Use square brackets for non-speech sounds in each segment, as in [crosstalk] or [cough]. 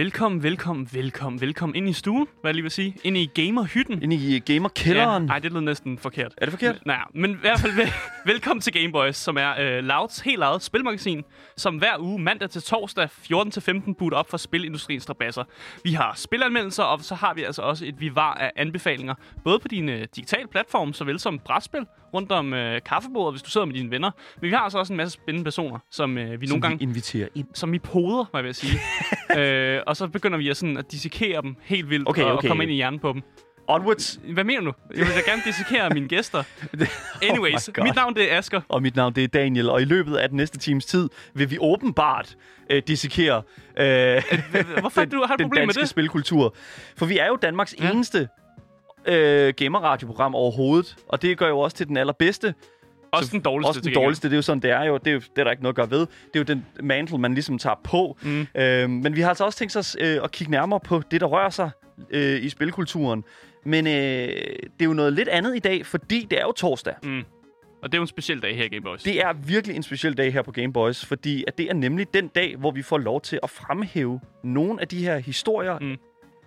Velkommen, velkommen, velkommen, velkommen ind i stuen, hvad jeg lige vil sige. Ind i gamerhytten. Ind i gamerkælderen. Nej, det lød næsten forkert. Er det forkert? Nej, men i hvert fald vel, [laughs] velkommen til Gameboys, som er uh, Louds helt eget spilmagasin, som hver uge mandag til torsdag 14-15 booter op for spilindustriens strabasser. Vi har spilanmeldelser, og så har vi altså også et vivar af anbefalinger, både på din uh, digitale platform, såvel som brætspil, rundt om uh, kaffebordet, hvis du sidder med dine venner. Men vi har altså også en masse spændende personer, som uh, vi Som nogle gange vi inviterer ind. som i poder, hvad jeg vil sige. [laughs] øh, og så begynder vi at, sådan, at dissekere dem helt vildt Okay, og, okay. og komme ind i hjernen på dem. Onwards. Hvad mener du? Jeg vil da gerne dissekere mine gæster. [laughs] Anyways, Oh my God. mit navn det er Asker. Og mit navn det er Daniel, og i løbet af den næste times tid vil vi åbenbart øh, dissekere øh, Hvorfor [laughs] den, du, har du den problem med danske det? spilkultur. For vi er jo Danmarks Ja. eneste øh, gamerradioprogram overhovedet, og det gør jo også til den allerbedste. Også den dårligste Også den dårligste, det er jo sådan, det er jo. Det er, jo, det er der ikke noget at gøre ved. Det er jo den mantle, man ligesom tager på. Mm. Øh, men vi har altså også tænkt os øh, at kigge nærmere på det, der rører sig øh, i spilkulturen. Men øh, det er jo noget lidt andet i dag, fordi det er jo torsdag. Mm. Og det er jo en speciel dag her i Game Boys. Det er virkelig en speciel dag her på Game Boys, fordi at det er nemlig den dag, hvor vi får lov til at fremhæve nogle af de her historier mm.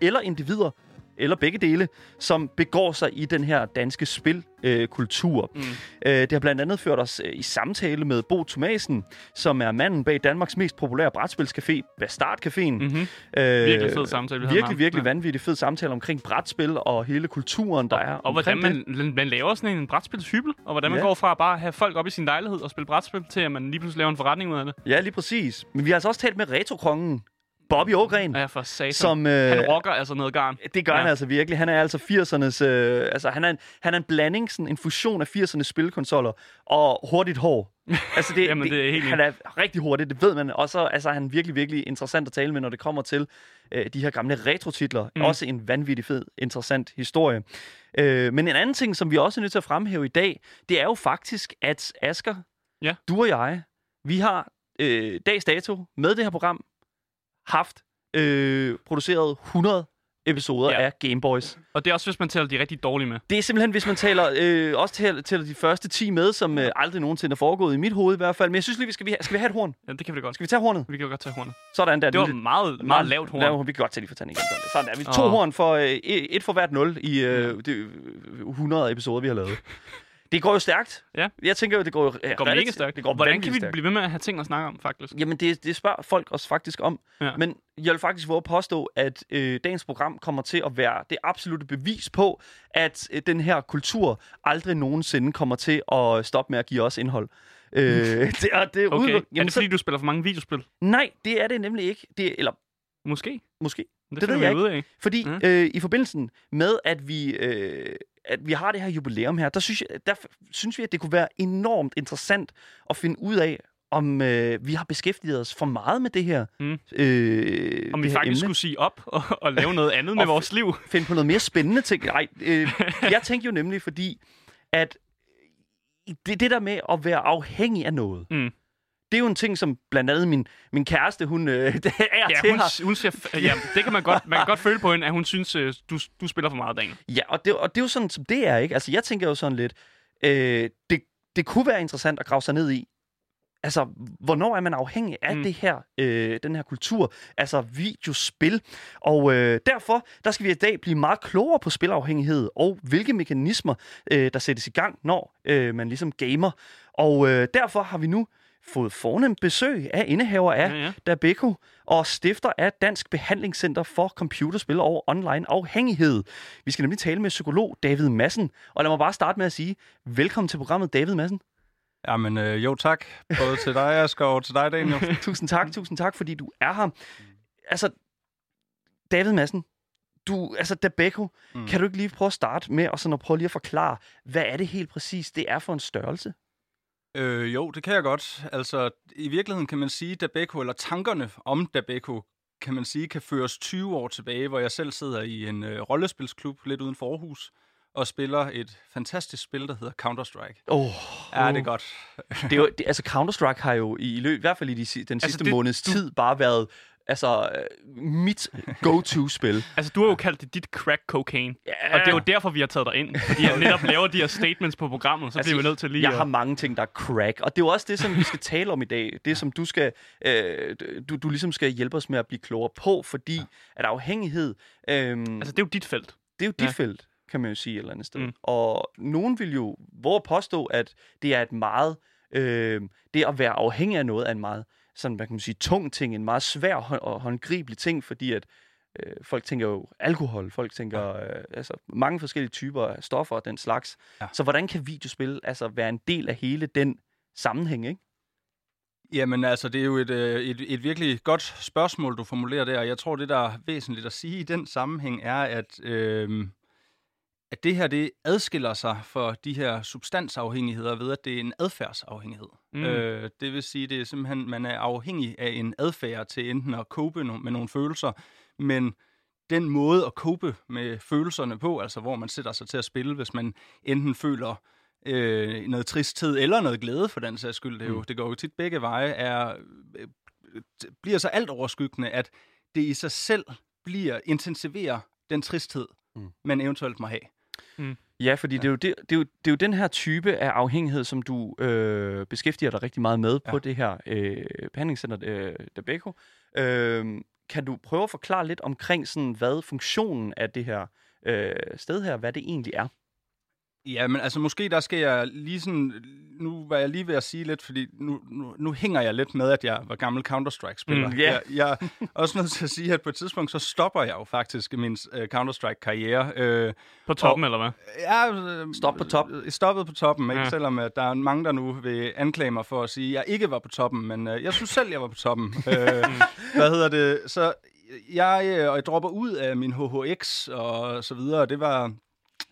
eller individer, eller begge dele, som begår sig i den her danske spilkultur. Øh. Mm. øh, det har blandt andet ført os øh, i samtale med Bo Thomasen, som er manden bag Danmarks mest populære brætspilscafé, Bastard Caféen. Mm-hmm. Øh, Virkelig fed samtale, vi Virkelig, virkelig Ja. vanvittig fed samtale omkring brætspil og hele kulturen, der er Og hvordan det. man, man laver sådan en brætspilshybel, og hvordan man Ja. går fra at bare have folk op i sin lejlighed og spille brætspil, til at man lige pludselig laver en forretning ud af det. Ja, lige præcis. Men vi har altså også talt med retrokongen, Bobby Ågren, Ja, for satan. som... Øh, Han rocker altså noget garn. Det gør Ja. han altså virkelig. Han er altså 80'ernes... Øh, altså, han er, en, han er en blanding, sådan en fusion af 80'ernes spilkonsoller og hurtigt hår. [laughs] Altså, det, Jamen, det er helt Han er rigtig hurtigt, det ved man. Og så altså, er han virkelig, virkelig interessant at tale med, når det kommer til øh, de her gamle retrotitler. Mm. Mm. Også en vanvittig fed, interessant historie. Øh, men en anden ting, som vi også er nødt til at fremhæve i dag, det er jo faktisk, at Asker, Ja. du og jeg, vi har øh, dags dato med det her program haft øh, produceret 100 episoder Ja. af Game Boys. Og det er også, hvis man tæller de rigtig dårlige med. Det er simpelthen, hvis man taler, øh, også tæller, tæller de første 10 med, som øh, aldrig nogensinde er foregået i mit hoved i hvert fald. Men jeg synes lige, vi skal, vi, skal vi have et horn? Ja, det kan vi da godt. Skal vi tage hornet? Vi kan godt tage hornet. Sådan der. Det var meget, meget lavt horn. Lav, vi kan godt tage lige for igen. Sådan, sådan er vi. To Åh. horn for øh, et for hvert nul i øh, de, øh, 100 episoder, vi har lavet. Det går jo stærkt. Ja. Jeg tænker jo, det går, Det går mega stærkt. Det går Hvordan kan vi stærkt. blive ved med at have ting at snakke om, faktisk? Jamen, det, det spørger folk os faktisk om. Ja. Men jeg vil faktisk våge at påstå, at øh, dagens program kommer til at være det absolute bevis på, at øh, den her kultur aldrig nogensinde kommer til at stoppe med at give os indhold. Øh, [laughs] det er, det er Okay. udeluk- er det fordi, du spiller for mange videospil? Nej, det er det nemlig ikke. Det, eller Måske. måske. Det, Det ved jeg ud af. Fordi ja. øh, i forbindelsen med, at vi, øh, at vi har det her jubilæum her, der synes, jeg, der synes vi, at det kunne være enormt interessant at finde ud af, om øh, vi har beskæftiget os for meget med det her, Mm. øh, Om vi faktisk emne. skulle sige op og, og lave [laughs] noget andet med vores liv. finde på noget mere spændende ting. [laughs] Nej, øh, jeg tænkte jo nemlig, fordi at det, det der med at være afhængig af noget, Mm. Det er jo en ting, som blandt andet min, min kæreste, hun øh, [laughs] det er Ja, til hun, hun siger, ja, det kan man godt, man kan godt føle på hende, at hun synes, øh, du, du spiller for meget, Daniel. Ja, og det, og det er jo sådan, som det er, ikke? Altså, jeg tænker jo sådan lidt, øh, det, det kunne være interessant at grave sig ned i, altså, hvornår er man afhængig af Mm. mm. det her, øh, den her kultur, altså videospil. Og øh, derfor, der skal vi i dag blive meget klogere på spilafhængighed, og hvilke mekanismer, øh, der sættes i gang, når øh, man ligesom gamer. Og øh, derfor har vi nu fået fornemt besøg af indehaver af Ja, ja. Dabeko og stifter af Dansk Behandlingscenter for Computerspil og Online Afhængighed. Vi skal nemlig tale med psykolog David Madsen. Og lad mig bare starte med at sige, velkommen til programmet, David Madsen. Jamen, øh, jo tak. Både til dig, Asger, og til dig, Daniel. [laughs] tusind tak, tusind tak, fordi du er her. Altså, David Madsen, du, altså Dabeko, Mm. mm. kan du ikke lige prøve at starte med og sådan at prøve lige at forklare, hvad er det helt præcis, det er for en størrelse? Øh, jo, det kan jeg godt. Altså, i virkeligheden kan man sige, Dabeko, eller tankerne om Dabeko, kan man sige, kan føres 20 år tilbage, hvor jeg selv sidder i en øh, rollespilsklub lidt uden for Aarhus, og spiller et fantastisk spil, der hedder Counter-Strike. Oh, Ja, det er godt. det er jo, det, altså Counter-Strike har jo i, i løb, i hvert fald i de, den sidste det- altså, måneds du- tid bare været altså øh, mit go-to-spil. [laughs] Altså, du har jo kaldt det dit crack cocaine. Og det er jo derfor, vi har taget dig ind. Fordi jeg [laughs] netop laver de her statements på programmet, så altså, bliver vi nødt til lige Jeg at... har mange ting, der er crack, og det er jo også det, som vi skal [laughs] tale om i dag. Det, som du skal, øh, du, du ligesom skal hjælpe os med at blive klogere på, fordi ja. at afhængighed, øh, Altså, det er jo dit felt. det er jo dit ja. felt, kan man jo sige et eller andet sted. Mm. Og nogen vil jo at påstå, at det er et meget, øh, det at være afhængig af noget er en meget, sådan, hvad kan man sige, tung ting, en meget svær hånd- og håndgribelig ting, fordi at øh, folk tænker jo alkohol, folk tænker øh, altså mange forskellige typer af stoffer og den slags. Ja. Ja. Så hvordan kan videospil altså være en del af hele den sammenhæng, ikke? Jamen altså, det er jo et, øh, et, et virkelig godt spørgsmål, du formulerer der. Jeg tror, det, der er væsentligt at sige i den sammenhæng, er, at, øh, at det her, det adskiller sig for de her substansafhængigheder ved, at det er en adfærdsafhængighed. Mm. Øh, det vil sige, det er simpelthen, man er afhængig af en adfærd til enten at cope no- med nogle følelser, men den måde at cope med følelserne på, altså hvor man sætter sig til at spille, hvis man enten føler øh, noget tristhed eller noget glæde for den sags skyld, det, jo, Mm. det går jo tit begge veje, er, øh, bliver så alt overskyggende, at det i sig selv bliver, intensiverer den tristhed, mm. man eventuelt må have. Ja, fordi ja. Det, er jo det, det, er jo, det er jo den her type af afhængighed, som du øh, beskæftiger dig rigtig meget med ja. på det her øh, behandlingscenter øh, Dabeco. Øh, kan du prøve at forklare lidt omkring, sådan, hvad funktionen af det her øh, sted her, hvad det egentlig er? Ja, men altså måske der skal jeg lige sådan, nu var jeg lige ved at sige lidt, fordi nu, nu, nu hænger jeg lidt med, at jeg var gammel Counter-Strike-spiller. Mm, ja. jeg, jeg er også nødt til at sige, at på et tidspunkt, så stopper jeg jo faktisk min uh, Counter-Strike-karriere. Uh, På toppen, eller hvad? Ja, øh, Stop på top. øh, Stoppet på toppen, ikke? Ja. Selvom at der er mange, der nu vil anklage mig for at sige, at jeg ikke var på toppen, men uh, jeg synes selv, jeg var på toppen. uh, [laughs] hvad hedder det? Så jeg, øh, og jeg dropper ud af min HHX og så videre, det var...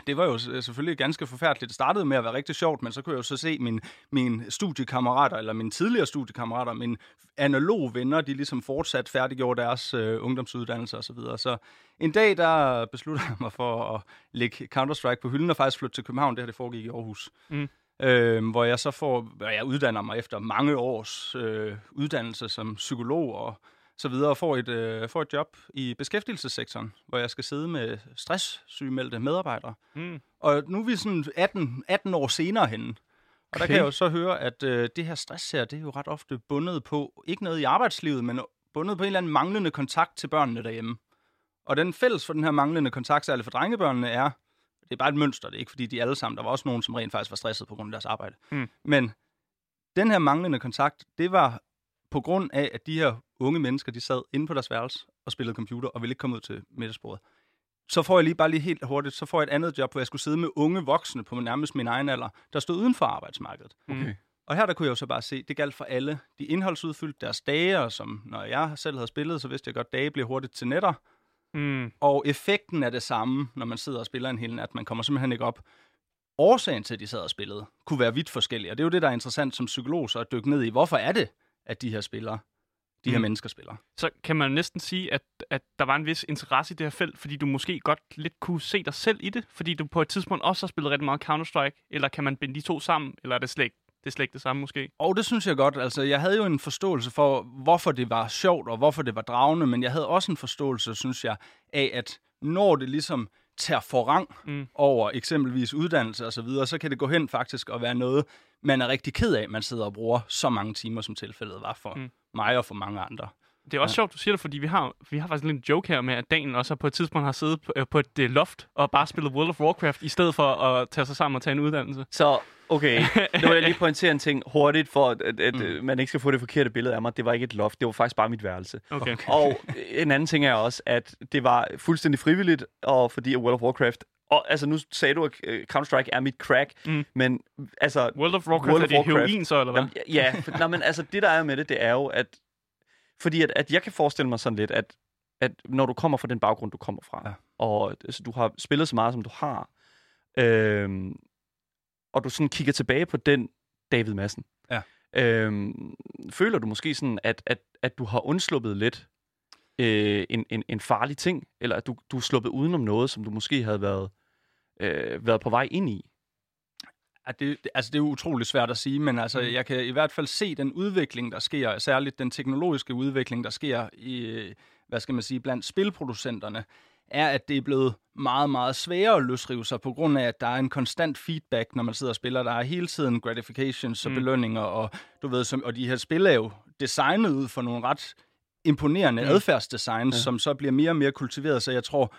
Det var jo selvfølgelig ganske forfærdeligt. Det startede med at være rigtig sjovt, men så kunne jeg jo så se mine, mine studiekammerater, eller mine tidligere studiekammerater, mine analog venner, de ligesom fortsat færdiggjorde deres øh, ungdomsuddannelse og så videre. Så en dag, der besluttede jeg mig for at lægge Counter-Strike på hylden og faktisk flytte til København. Det her det foregik i Aarhus. Mm. Øh, hvor jeg så får, jeg uddanner mig efter mange års øh, uddannelse som psykolog og så videre, og får et, øh, får et job i beskæftigelsessektoren, hvor jeg skal sidde med stresssygemeldte medarbejdere. Mm. Og nu er vi sådan 18, 18 år senere henne. Og okay. der kan jeg jo så høre, at øh, det her stress her, det er jo ret ofte bundet på, ikke noget i arbejdslivet, men bundet på en eller anden manglende kontakt til børnene derhjemme. Og den fælles for den her manglende kontakt, særligt for drengebørnene, er, det er bare et mønster, det er ikke fordi de alle sammen, der var også nogen, som rent faktisk var stresset på grund af deres arbejde. Mm. Men den her manglende kontakt, det var på grund af, at de her unge mennesker, de sad inde på deres værelse og spillede computer og ville ikke komme ud til middagsbordet. Så får jeg lige bare lige helt hurtigt, så får jeg et andet job, hvor jeg skulle sidde med unge voksne på nærmest min egen alder, der stod uden for arbejdsmarkedet. Okay. Og her der kunne jeg jo så bare se, det galt for alle. De indholdsudfyldte deres dage, og som når jeg selv havde spillet, så vidste jeg godt, at dage bliver hurtigt til netter. Mm. Og effekten er det samme, når man sidder og spiller en hel nat. Man kommer simpelthen ikke op. Årsagen til, at de sad og spillede, kunne være vidt forskellige. Og det er jo det, der er interessant som psykolog, så at dykke ned i. Hvorfor er det, at de her spillere, de her Mm. mennesker spiller? Så kan man næsten sige, at, at der var en vis interesse i det her felt, fordi du måske godt lidt kunne se dig selv i det, fordi du på et tidspunkt også har spillet rigtig meget Counter-Strike, eller kan man binde de to sammen, eller er det slet ikke, det er slet ikke det samme måske? Og det synes jeg godt. Altså, jeg havde jo en forståelse for, hvorfor det var sjovt, og hvorfor det var dragende, men jeg havde også en forståelse, synes jeg, af, at når det ligesom tager forrang Mm. mm. over eksempelvis uddannelse og så videre, så kan det gå hen faktisk og være noget, man er rigtig ked af, man sidder og bruger så mange timer, som tilfældet var for Mm. mig og for mange andre. Det er også ja. sjovt, du siger det, fordi vi har, vi har faktisk lidt en joke her med, at Daniel også på et tidspunkt har siddet på, øh, på et øh, loft og bare spillet World of Warcraft, i stedet for at tage sig sammen og tage en uddannelse. Så, okay, [laughs] nu vil jeg lige pointere en ting hurtigt, for at, at, at mm. man ikke skal få det forkerte billede af mig. Det var ikke et loft, det var faktisk bare mit værelse. Okay. okay. Og en anden ting er også, at det var fuldstændig frivilligt, og fordi World of Warcraft... Og altså, nu sagde du, at øh, Counter-Strike er mit crack, Mm. men altså... World of Warcraft, World er of det Warcraft. heroin så, eller hvad? Jamen, ja, for, nej, men altså, det der er med det, det er jo, at... Fordi at, at jeg kan forestille mig sådan lidt, at, at når du kommer fra den baggrund, du kommer fra, Ja. og altså, du har spillet så meget, som du har, øhm, og du sådan kigger tilbage på den David Madsen, Ja. øhm, føler du måske sådan, at, at, at du har undsluppet lidt øh, en, en, en farlig ting, eller at du, du er sluppet udenom noget, som du måske havde været, øh, været på vej ind i? at det, altså det er utroligt svært at sige, men altså, jeg kan i hvert fald se den udvikling, der sker, særligt den teknologiske udvikling, der sker i, hvad skal man sige, blandt spilproducenterne, er, at det er blevet meget, meget sværere at løsrive sig, på grund af, at der er en konstant feedback, når man sidder og spiller. Der er hele tiden gratifications og Mm. belønninger, og du ved, som, og de her spil er jo designet ud for nogle ret imponerende Mm. mm. adfærdsdesigns, ja. som så bliver mere og mere kultiveret, så jeg tror,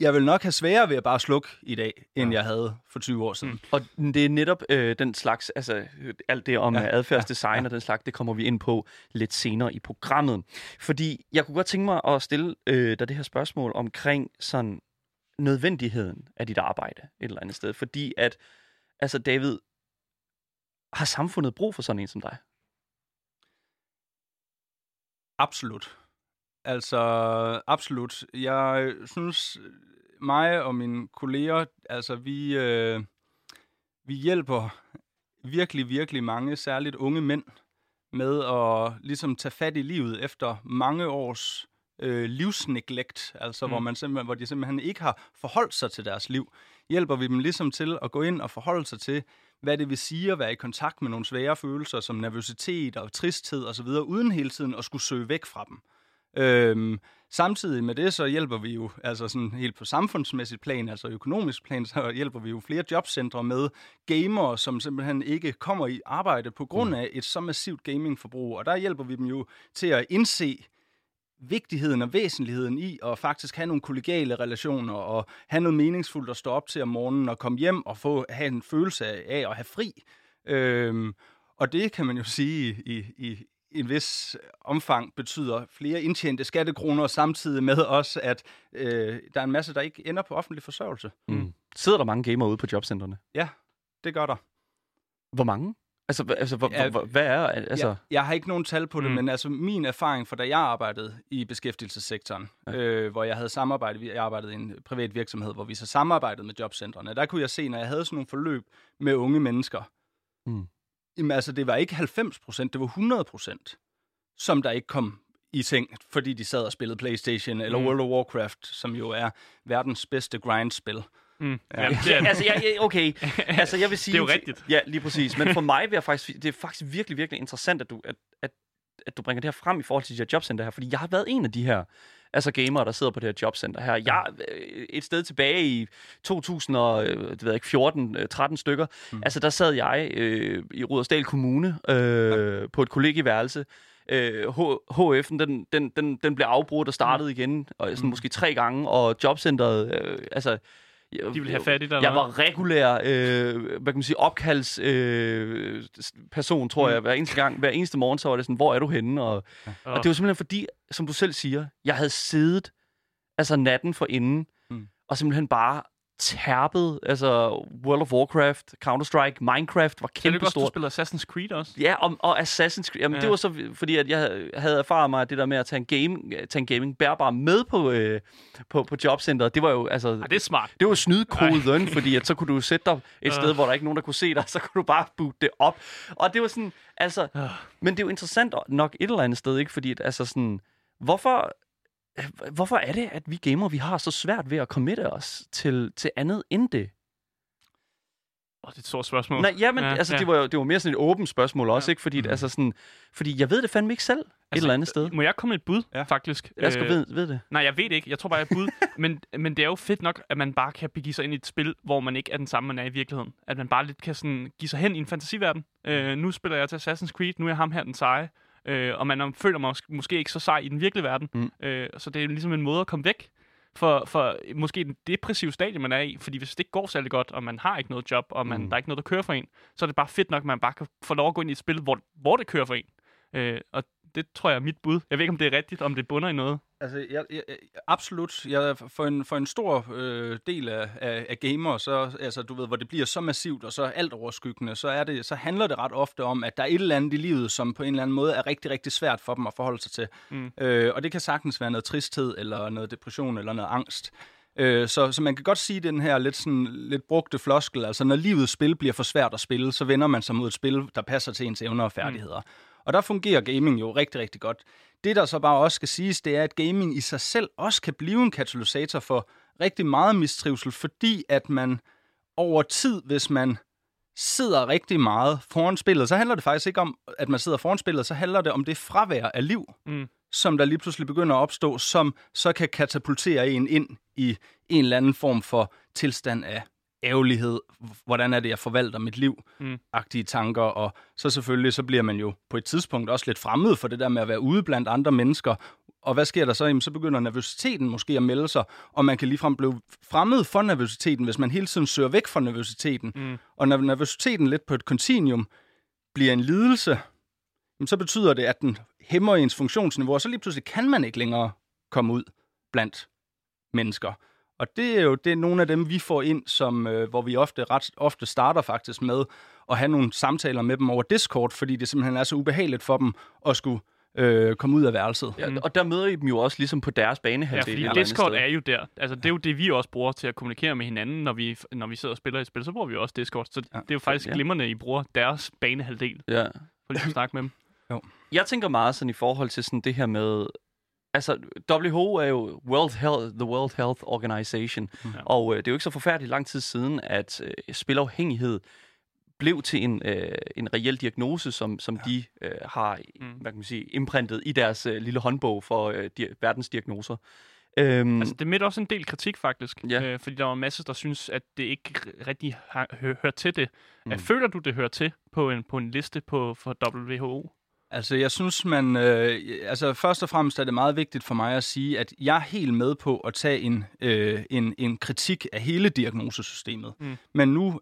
jeg vil nok have sværere ved at bare slukke i dag, end Ja. jeg havde for 20 år siden. Mm. Og det er netop øh, den slags, altså øh, alt det om ja, Ja, adfærdsdesign og den slags, det kommer vi ind på lidt senere i programmet. Fordi jeg kunne godt tænke mig at stille øh, dig det her spørgsmål omkring sådan nødvendigheden af dit arbejde et eller andet sted. Fordi at, altså David, har samfundet brug for sådan en som dig? Absolut. Altså, absolut. Jeg synes, mig og mine kolleger, altså vi, øh, vi hjælper virkelig, virkelig mange, særligt unge mænd, med at ligesom tage fat i livet efter mange års øh, livsneglekt, altså Mm. hvor, man simpelthen, hvor de simpelthen ikke har forholdt sig til deres liv. Hjælper vi dem ligesom til at gå ind og forholde sig til, hvad det vil sige at være i kontakt med nogle svære følelser, som nervøsitet og tristhed osv., uden hele tiden at skulle søge væk fra dem. Øhm, samtidig med det, så hjælper vi jo, altså sådan helt på samfundsmæssigt plan, altså økonomisk plan, så hjælper vi jo flere jobcentre med gamere, som simpelthen ikke kommer i arbejde på grund af et så massivt gamingforbrug. Og der hjælper vi dem jo til at indse vigtigheden og væsentligheden i at faktisk have nogle kollegiale relationer og have noget meningsfuldt at stå op til om morgenen og komme hjem og få have en følelse af, at have fri. Øhm, og det kan man jo sige i, i en vis omfang betyder flere indtjente skattekroner, samtidig med også, at øh, der er en masse, der ikke ender på offentlig forsørgelse. Mm. Sidder der mange gamere ude på jobcentrene? Det gør der. Hvor mange? Altså, altså hvor, Ja, hvor, hvad er... Altså, Jeg, jeg har ikke nogen tal på det, Mm. men altså min erfaring fra da jeg arbejdede i beskæftigelsessektoren, Ja. ja. øh, hvor jeg havde samarbejdet, jeg arbejdede i en privat virksomhed, hvor vi så samarbejdede med jobcentrene, der kunne jeg se, når jeg havde sådan nogle forløb med unge mennesker, Mm. Jamen altså det var ikke 90 procent, det var 100 procent, som der ikke kom i seng, fordi de sad og spillede Playstation eller Mm. World of Warcraft, som jo er verdens bedste grindspil. Mm. Ja. Ja, det er, [laughs] altså, jeg, okay. [laughs] Altså, jeg vil sige... Det er jo rigtigt. Ja, lige præcis. Men for mig vil jeg faktisk... Det er faktisk virkelig, virkelig interessant, at du, at, at, at du bringer det her frem i forhold til de her jobcenter her. Fordi jeg har været en af de her altså gamere, der sidder på det her jobcenter her. Jeg øh, et sted tilbage i 2014, 13 stykker, mm. Mm. altså der sad jeg øh, i Rudersdal Kommune øh, på et kollegieværelse. Øh, HF'en, den, den, den, den blev afbrudt og startede igen, og sådan Mm. måske tre gange, og jobcenteret, øh, altså... de vil have fat i dig, Jeg hvad? var regulær, øh, hvad kan man sige, opkalds øh, person, tror Mm. jeg. Hver eneste gang, hver eneste morgen, så var det sådan, hvor er du henne? Og, Åh. og det var simpelthen fordi, som du selv siger, jeg havde siddet altså natten for inden, Mm. og simpelthen bare tærpet, altså World of Warcraft, Counter-Strike, Minecraft var kæmpe også, du stort. spiller Assassin's Creed også? Ja, og, og Assassin's Creed. Jamen, ja. Ja. det var så fordi, at jeg havde- erfaret mig, det der med at tage en, game, tage en gaming bærbar med på, øh, på, på jobcenteret, det var jo, altså, Ej, det er smart. det var snydekoden, fordi at så kunne du sætte dig et sted, Øh. hvor der ikke nogen, der kunne se dig, så kunne du bare boot det op. Og det var sådan, altså, Øh. men det er jo interessant nok et eller andet sted, ikke? Fordi at, altså sådan, hvorfor, hvorfor er det, at vi gamer, vi har så svært ved at committe os til, til andet end det? Åh, det er et stort spørgsmål. Nej, jamen, ja, Ja, altså, ja. det var jo det var mere sådan et åbent spørgsmål også, Ja. ikke? Fordi, Mhm. altså sådan, fordi jeg ved det fandme ikke selv, altså, et eller andet sted. Må jeg komme med et bud, Ja. faktisk? Jeg skal Øh, ved, ved det. Nej, jeg ved det ikke. Jeg tror bare, jeg er bud. [laughs] men, men det er jo fedt nok, at man bare kan begive sig ind i et spil, hvor man ikke er den samme, man er i virkeligheden. At man bare lidt kan sådan give sig hen i en fantasiverden. Øh, nu spiller jeg til Assassin's Creed, nu er jeg ham her den seje. Øh, og man føler mig mås- måske ikke så sej i den virkelige verden. Mm. Øh, så det er ligesom en måde at komme væk for, for måske den depressive stadie, man er i. Fordi hvis det ikke går særlig godt, og man har ikke noget job, og man, mm. der er ikke noget, der kører for en, så er det bare fedt nok, at man bare kan få lov at gå ind i et spil, hvor, hvor det kører for en. Øh, og det tror jeg er mit bud. Jeg ved ikke, om det er rigtigt, om det bunder i noget. Altså, jeg, jeg, absolut. Jeg, for, en, for en stor øh, del af, af, af gamere, så, altså, du ved, hvor det bliver så massivt og så alt overskyggende, så, er det, så handler det ret ofte om, at der er et eller andet i livet, som på en eller anden måde er rigtig, rigtig svært for dem at forholde sig til. Mm. Øh, og det kan sagtens være noget tristhed, eller noget depression, eller noget angst. Øh, så, så man kan godt sige den her lidt, sådan, lidt brugte floskel, altså når livets spil bliver for svært at spille, så vender man sig mod et spil, der passer til ens evner og færdigheder. Mm. Og der fungerer gaming jo rigtig, rigtig godt. Det, der så bare også skal siges, det er, at gaming i sig selv også kan blive en katalysator for rigtig meget mistrivsel, fordi at man over tid, hvis man sidder rigtig meget foran spillet, så handler det faktisk ikke om, at man sidder foran spillet, så handler det om det fravær af liv, Mm. som der lige pludselig begynder at opstå, som så kan katapultere en ind i en eller anden form for tilstand af ærgerlighed. Hvordan er det, jeg forvalter mit liv? Mm. Agtige tanker. Og så selvfølgelig, så bliver man jo på et tidspunkt også lidt fremmed for det der med at være ude blandt andre mennesker. Og hvad sker der så? Jamen, så begynder nervøsiteten måske at melde sig, og man kan ligefrem blive fremmed for nervøsiteten, hvis man hele tiden søger væk fra nervøsiteten. Mm. Og når nervøsiteten lidt på et kontinuum bliver en lidelse, jamen, så betyder det, at den hæmmer ens funktionsniveau, og så lige pludselig kan man ikke længere komme ud blandt mennesker. Og det er jo det er nogle af dem, vi får ind, som, øh, hvor vi ofte, ret ofte starter faktisk med at have nogle samtaler med dem over Discord, fordi det simpelthen er så ubehageligt for dem at skulle øh, komme ud af værelset. Ja, og der møder I dem jo også ligesom på deres Ja, banehalvdel. fordi eller andet Discord er jo der. Altså, det er jo det, vi også bruger til at kommunikere med hinanden, når vi, når vi sidder og spiller et spil. Så bruger vi jo også Discord. Så Ja, det er jo faktisk ja. glimrende, I bruger deres banehalvdel Ja. for lige at snakke med dem. Jeg tænker meget sådan i forhold til sådan det her med... Altså, WHO er jo World Health, the World Health Organization, Ja. og øh, det er jo ikke så forfærdeligt lang tid siden, at øh, spilafhængighed blev til en, øh, en reel diagnose, som, som ja. de øh, har Mm. hvad kan man sige, imprintet i deres øh, lille håndbog for øh, di- verdens diagnoser. Øhm, Altså, det er midt også en del kritik, faktisk. Ja. Øh, fordi der var masser, der synes, at det ikke rigtig har, hø, hører til det. Mm. Føler du, det hører til på en, på en liste på, for WHO? Altså, jeg synes, man... Øh, altså, først og fremmest er det meget vigtigt for mig at sige, at jeg er helt med på at tage en, øh, en, en kritik af hele diagnosesystemet. Mm. Men nu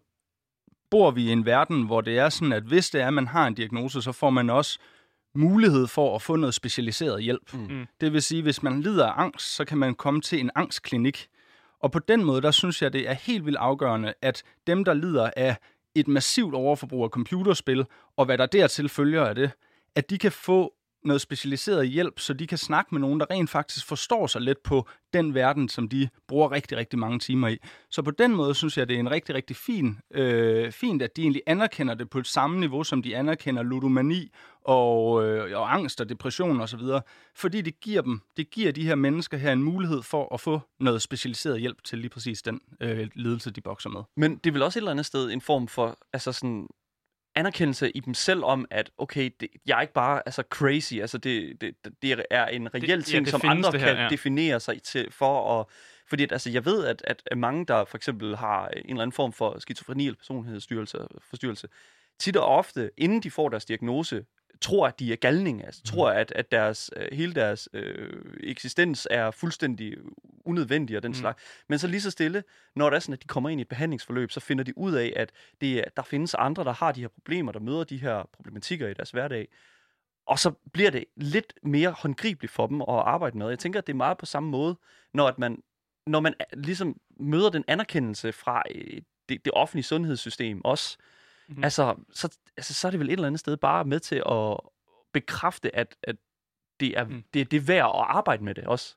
bor vi i en verden, hvor det er sådan, at hvis det er, at man har en diagnose, så får man også mulighed for at få noget specialiseret hjælp. Mm. Mm. Det vil sige, hvis man lider af angst, så kan man komme til en angstklinik. Og på den måde, der synes jeg, det er helt vildt afgørende, at dem, der lider af et massivt overforbrug af computerspil, og hvad der dertil følger af det, at de kan få noget specialiseret hjælp, så de kan snakke med nogen, der rent faktisk forstår sig lidt på den verden, som de bruger rigtig, rigtig mange timer i. Så på den måde synes jeg, det er en rigtig, rigtig fin, øh, fint, at de egentlig anerkender det på et samme niveau, som de anerkender ludomani og, øh, og angst og depression osv., fordi det giver dem, det giver de her mennesker her en mulighed for at få noget specialiseret hjælp til lige præcis den øh, lidelse, de bokser med. Men det er vel også et eller andet sted en form for altså sådan anerkendelse i dem selv om, at okay, det, jeg er ikke bare altså crazy, altså det, det, det er en reel ja, ting, det som findes, andre her, kan ja. definere sig til for at fordi at, altså, jeg ved, at, at mange, der for eksempel har en eller anden form for skizofreni eller personlighedsstyrelse, forstyrrelse, tit og ofte, inden de får deres diagnose, tror, at de er galninge, altså tror, at, at deres, øh, hele deres øh, eksistens er fuldstændig unødvendig og den Mm. mm. slags. Men så lige så stille, når det er sådan, at de kommer ind i et behandlingsforløb, så finder de ud af, at det er, der findes andre, der har de her problemer, der møder de her problematikker i deres hverdag. Og så bliver det lidt mere håndgribeligt for dem at arbejde med. Jeg tænker, at det er meget på samme måde, når, at man, når man ligesom møder den anerkendelse fra øh, det, det offentlige sundhedssystem også, Mhm. Mm. altså, så, altså, så er det vel et eller andet sted bare med til at bekræfte, at, at det, er, Mm. mm. det, det er værd at arbejde med det også.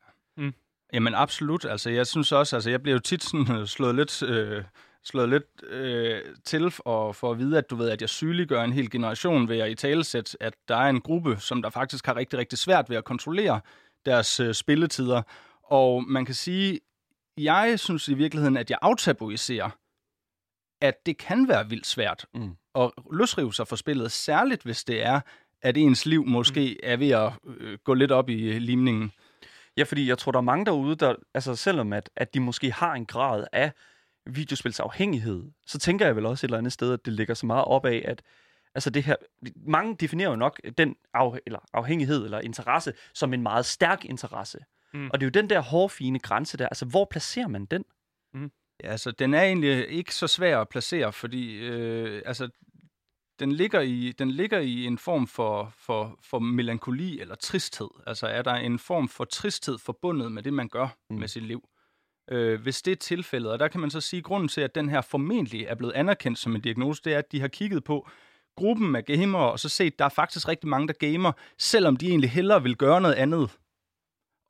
Jamen absolut. Altså, jeg synes også, altså, jeg bliver jo tit sådan, øh, slået lidt, øh, slået lidt øh, til og for at vide, at du ved, at jeg sygeliggør en hel generation ved at i talesæt, at der er en gruppe, som der faktisk har rigtig, rigtig svært ved at kontrollere deres øh, spilletider. Og man kan sige, jeg synes i virkeligheden, at jeg aftabuiserer, at det kan være vildt svært Mm. at løsrive sig fra spillet, særligt hvis det er, at ens liv måske er ved at øh, gå lidt op i øh, limningen. Ja, fordi jeg tror, der er mange derude, der, altså selvom at, at de måske har en grad af videospilsafhængighed, så tænker jeg vel også et eller andet sted, at det ligger så meget op af, at altså det her, mange definerer jo nok den af, eller afhængighed eller interesse som en meget stærk interesse. Mm. Mm. Og det er jo den der hårfine grænse der, altså hvor placerer man den? Altså, den er egentlig ikke så svær at placere, fordi øh, altså, den, ligger i, den ligger i en form for, for, for melankoli eller tristhed. Altså er der en form for tristhed forbundet med det, man gør mm. Med sit liv. Øh, hvis det er tilfældet, og der kan man så sige, at grunden til, at den her formentlig er blevet anerkendt som en diagnose, det er, at de har kigget på gruppen af gamere, og så set, der er faktisk rigtig mange, der gamer, selvom de egentlig hellere vil gøre noget andet.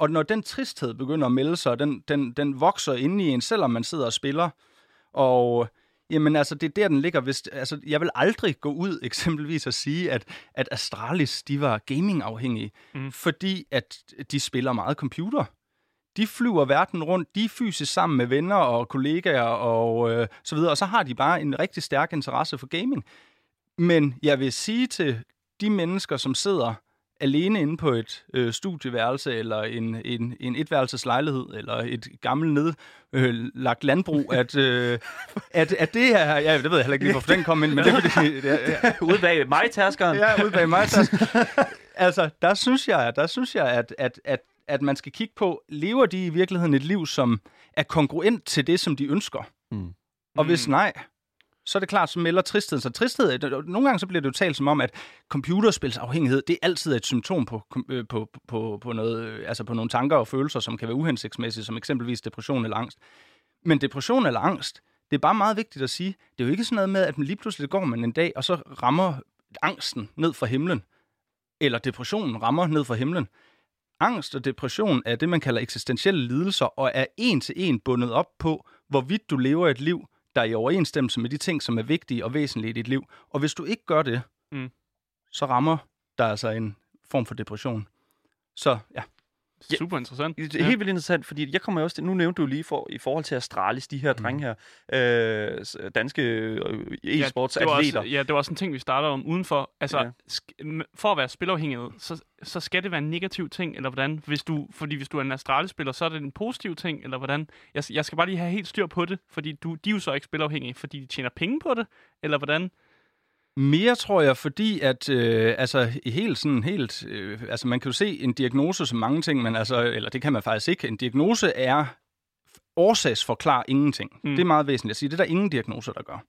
Og når den tristhed begynder at melde sig, den, den, den vokser inde i en, selvom man sidder og spiller, og jamen altså, det er der, den ligger. Hvis, altså, jeg vil aldrig gå ud [laughs] eksempelvis og sige, at, at Astralis, de var gaming-afhængige, mm. fordi at de spiller meget computer. de flyver verden rundt, de er fysisk sammen med venner og kollegaer og øh, så videre, og så har de bare en rigtig stærk interesse for gaming. Men jeg vil sige til de mennesker, som sidder alene inde på et øh, studieværelse, eller en, en, en etværelseslejlighed, eller et gammelt nedlagt øh, landbrug, [laughs] at, øh, at, at det er... Ja, det ved jeg heller ikke lige, hvorfor den kom ind, men det er fordi... Det, [laughs] ja. ude bag mig, tærskeren. Ja, ude bag mig, tærskeren. altså, der synes jeg, der synes jeg at, at, at, at man skal kigge på, lever de i virkeligheden et liv, som er kongruent til det, som de ønsker? Mm. Og hvis mm. nej, så er det klart, så melder tristhed. Øh, så tristhed, nogle gange så bliver det jo talt som om, at computerspilsafhængighed, det er altid et symptom på, øh, på, på, på, noget, øh, altså på nogle tanker og følelser, som kan være uhensigtsmæssige, som eksempelvis depression eller angst. Men depression eller angst, det er bare meget vigtigt at sige, det er jo ikke sådan noget med, at man lige pludselig går man en dag, og så rammer angsten ned fra himlen, eller depressionen rammer ned fra himlen. Angst og depression er det, man kalder eksistentielle lidelser, og er en til en bundet op på, hvorvidt du lever et liv, der er i overensstemmelse med de ting, som er vigtige og væsentlige i dit liv. Og hvis du ikke gør det, mm. så rammer der altså en form for depression. Så ja. Super interessant. Det er helt vildt interessant, fordi jeg kommer også til, nu nævnte du lige for, i forhold til Astralis, de her mm. drenge her, øh, danske øh, e-sports ja, ja, det var også en ting, vi starter om udenfor. Altså, ja. for at være spilafhængig, så, så skal det være en negativ ting, eller hvordan? Hvis du, fordi hvis du er en Astralis-spiller, så er det en positiv ting, eller hvordan? Jeg, jeg skal bare lige have helt styr på det, fordi du, de er jo så ikke spilafhængige, fordi de tjener penge på det, eller hvordan? Mere tror jeg, fordi at øh, altså helt sådan helt øh, altså man kan jo se en diagnose som mange ting, men altså eller det kan man faktisk ikke. En diagnose er årsagsforklar ingenting. Mm. Det er meget væsentligt at sige. Det er der ingen diagnoser der gør.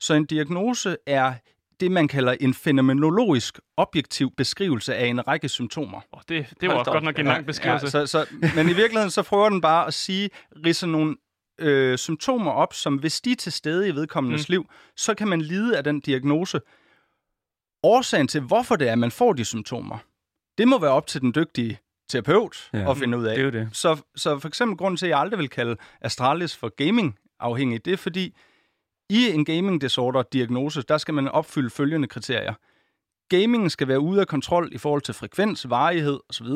Så en diagnose er det, man kalder en fænomenologisk objektiv beskrivelse af en række symptomer. Oh, det, det var også godt nok en lang beskrivelse. Ja, så, så, men i virkeligheden så prøver den bare at sige, ridse nogle øh, symptomer op, som hvis de er til stede i vedkommendes mm. liv, så kan man lide af den diagnose. Årsagen til, hvorfor det er, at man får de symptomer, det må være op til den dygtige terapeut ja. at finde ud af. Det er det. Så, så for eksempel grunden til, at jeg aldrig vil kalde Astralis for gaming-afhængig, det er fordi, i en gaming disorder diagnose, der skal man opfylde følgende kriterier. Gaming skal være ude af kontrol i forhold til frekvens, varighed osv.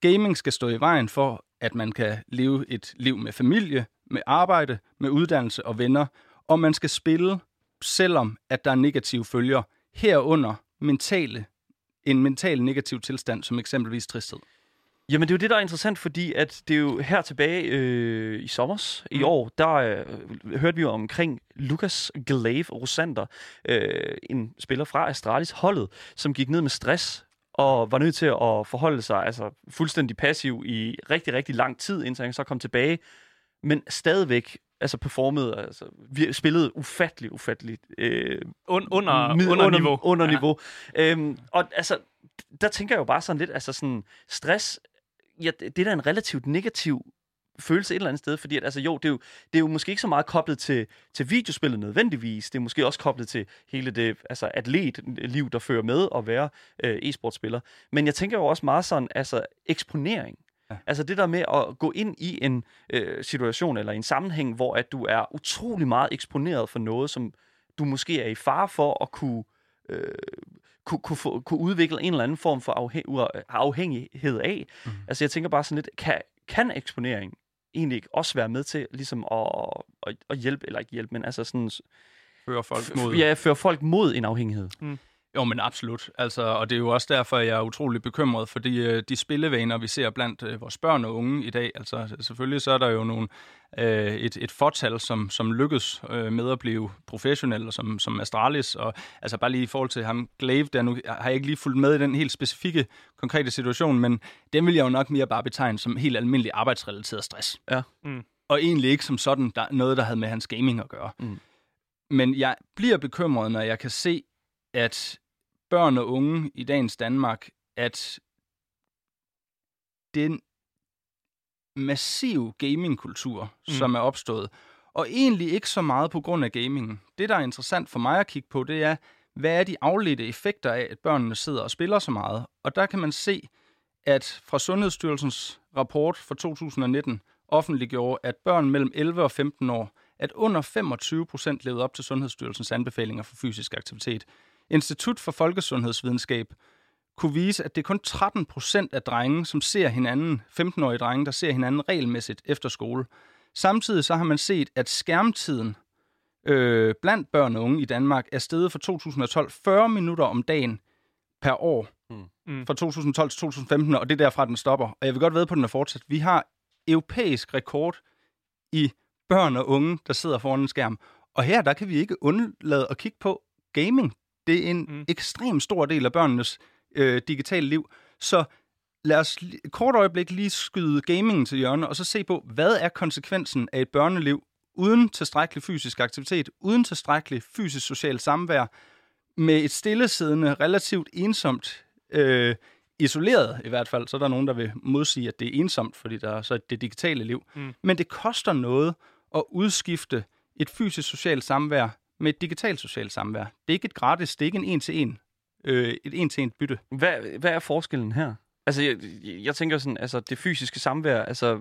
Gaming skal stå i vejen for, at man kan leve et liv med familie, med arbejde, med uddannelse og venner, og man skal spille, selvom at der er negative følger, herunder mentale, en mental negativ tilstand, som eksempelvis tristhed. Jamen, det er jo det, der er interessant, fordi at det er jo her tilbage øh, i sommers mm. i år, der øh, hørte vi jo omkring Lukas Glaive Rosander, øh, en spiller fra Astralis holdet, som gik ned med stress og var nødt til at forholde sig altså, fuldstændig passiv i rigtig, rigtig lang tid, indtil han så kom tilbage men stadigvæk altså performede, altså vi spillede ufattelig, ufattelig øh, Un, under, mid, under, niveau. Under ja. niveau. Øhm, og altså, der tænker jeg jo bare sådan lidt, altså sådan stress, ja, det er da en relativt negativ følelse et eller andet sted, fordi at, altså, jo, det er jo, det er jo måske ikke så meget koblet til, til videospillet nødvendigvis, det er måske også koblet til hele det altså, atletliv, der fører med at være øh, e-sportspiller. Men jeg tænker jo også meget sådan, altså eksponering. Ja. Altså det der med at gå ind i en øh, situation eller en sammenhæng, hvor at du er utrolig meget eksponeret for noget, som du måske er i fare for at kunne, øh, kunne, kunne, få, kunne udvikle en eller anden form for afhæ- afhængighed af. Mm. Altså jeg tænker bare sådan lidt, kan, kan eksponering egentlig også være med til ligesom at, at, at hjælpe, eller ikke hjælpe, men altså sådan... Føre folk mod... Ja, føre folk mod en afhængighed. Mm. Jo, men absolut. Altså, og det er jo også derfor, jeg er utrolig bekymret for de, øh, de spillevaner, vi ser blandt øh, vores børn og unge i dag. Altså, selvfølgelig så er der jo nogle, øh, et, et fortal, som, som lykkes øh, med at blive professionelle, som, som Astralis. Og altså bare lige i forhold til ham, Glaive, der nu har jeg ikke lige fulgt med i den helt specifikke, konkrete situation, men den vil jeg jo nok mere bare betegne som helt almindelig arbejdsrelateret stress. Ja. Mm. Og egentlig ikke som sådan der, noget, der havde med hans gaming at gøre. Mm. Men jeg bliver bekymret, når jeg kan se, at børn og unge i dagens Danmark, at den massiv gamingkultur, mm. som er opstået, og egentlig ikke så meget på grund af gamingen. Det, der er interessant for mig at kigge på, det er, hvad er de afledte effekter af, at børnene sidder og spiller så meget? Og der kan man se, at fra Sundhedsstyrelsens rapport fra 2019 offentliggjorde, at børn mellem 11 og 15 år, at under 25 procent levede op til Sundhedsstyrelsens anbefalinger for fysisk aktivitet. Institut for Folkesundhedsvidenskab kunne vise, at det er kun 13 procent af drenge, som ser hinanden, 15-årige drenge, der ser hinanden regelmæssigt efter skole. Samtidig så har man set, at skærmtiden øh, blandt børn og unge i Danmark er steget fra 2012 40 minutter om dagen per år. Mm. Mm. Fra 2012 til 2015, og det er derfra, den stopper. Og jeg vil godt ved på, at den er fortsat. Vi har europæisk rekord i børn og unge, der sidder foran en skærm. Og her, der kan vi ikke undlade at kigge på gaming. Det er en Mm. ekstrem stor del af børnenes øh, digitale liv. Så lad os et kort øjeblik lige skyde gamingen til hjørne, og så se på, hvad er konsekvensen af et børneliv uden tilstrækkelig fysisk aktivitet, uden tilstrækkelig fysisk socialt samvær, med et stillesiddende, relativt ensomt, øh, isoleret i hvert fald, så er der nogen, der vil modsige, at det er ensomt, fordi der er så det digitale liv. Mm. Men det koster noget at udskifte et fysisk socialt samvær med et digitalt socialt samvær. Det er ikke et gratis, det er ikke en en-til-en, øh, et en-til-en bytte. Hvad, hvad er forskellen her? Altså, jeg, jeg tænker sådan, altså det fysiske samvær, altså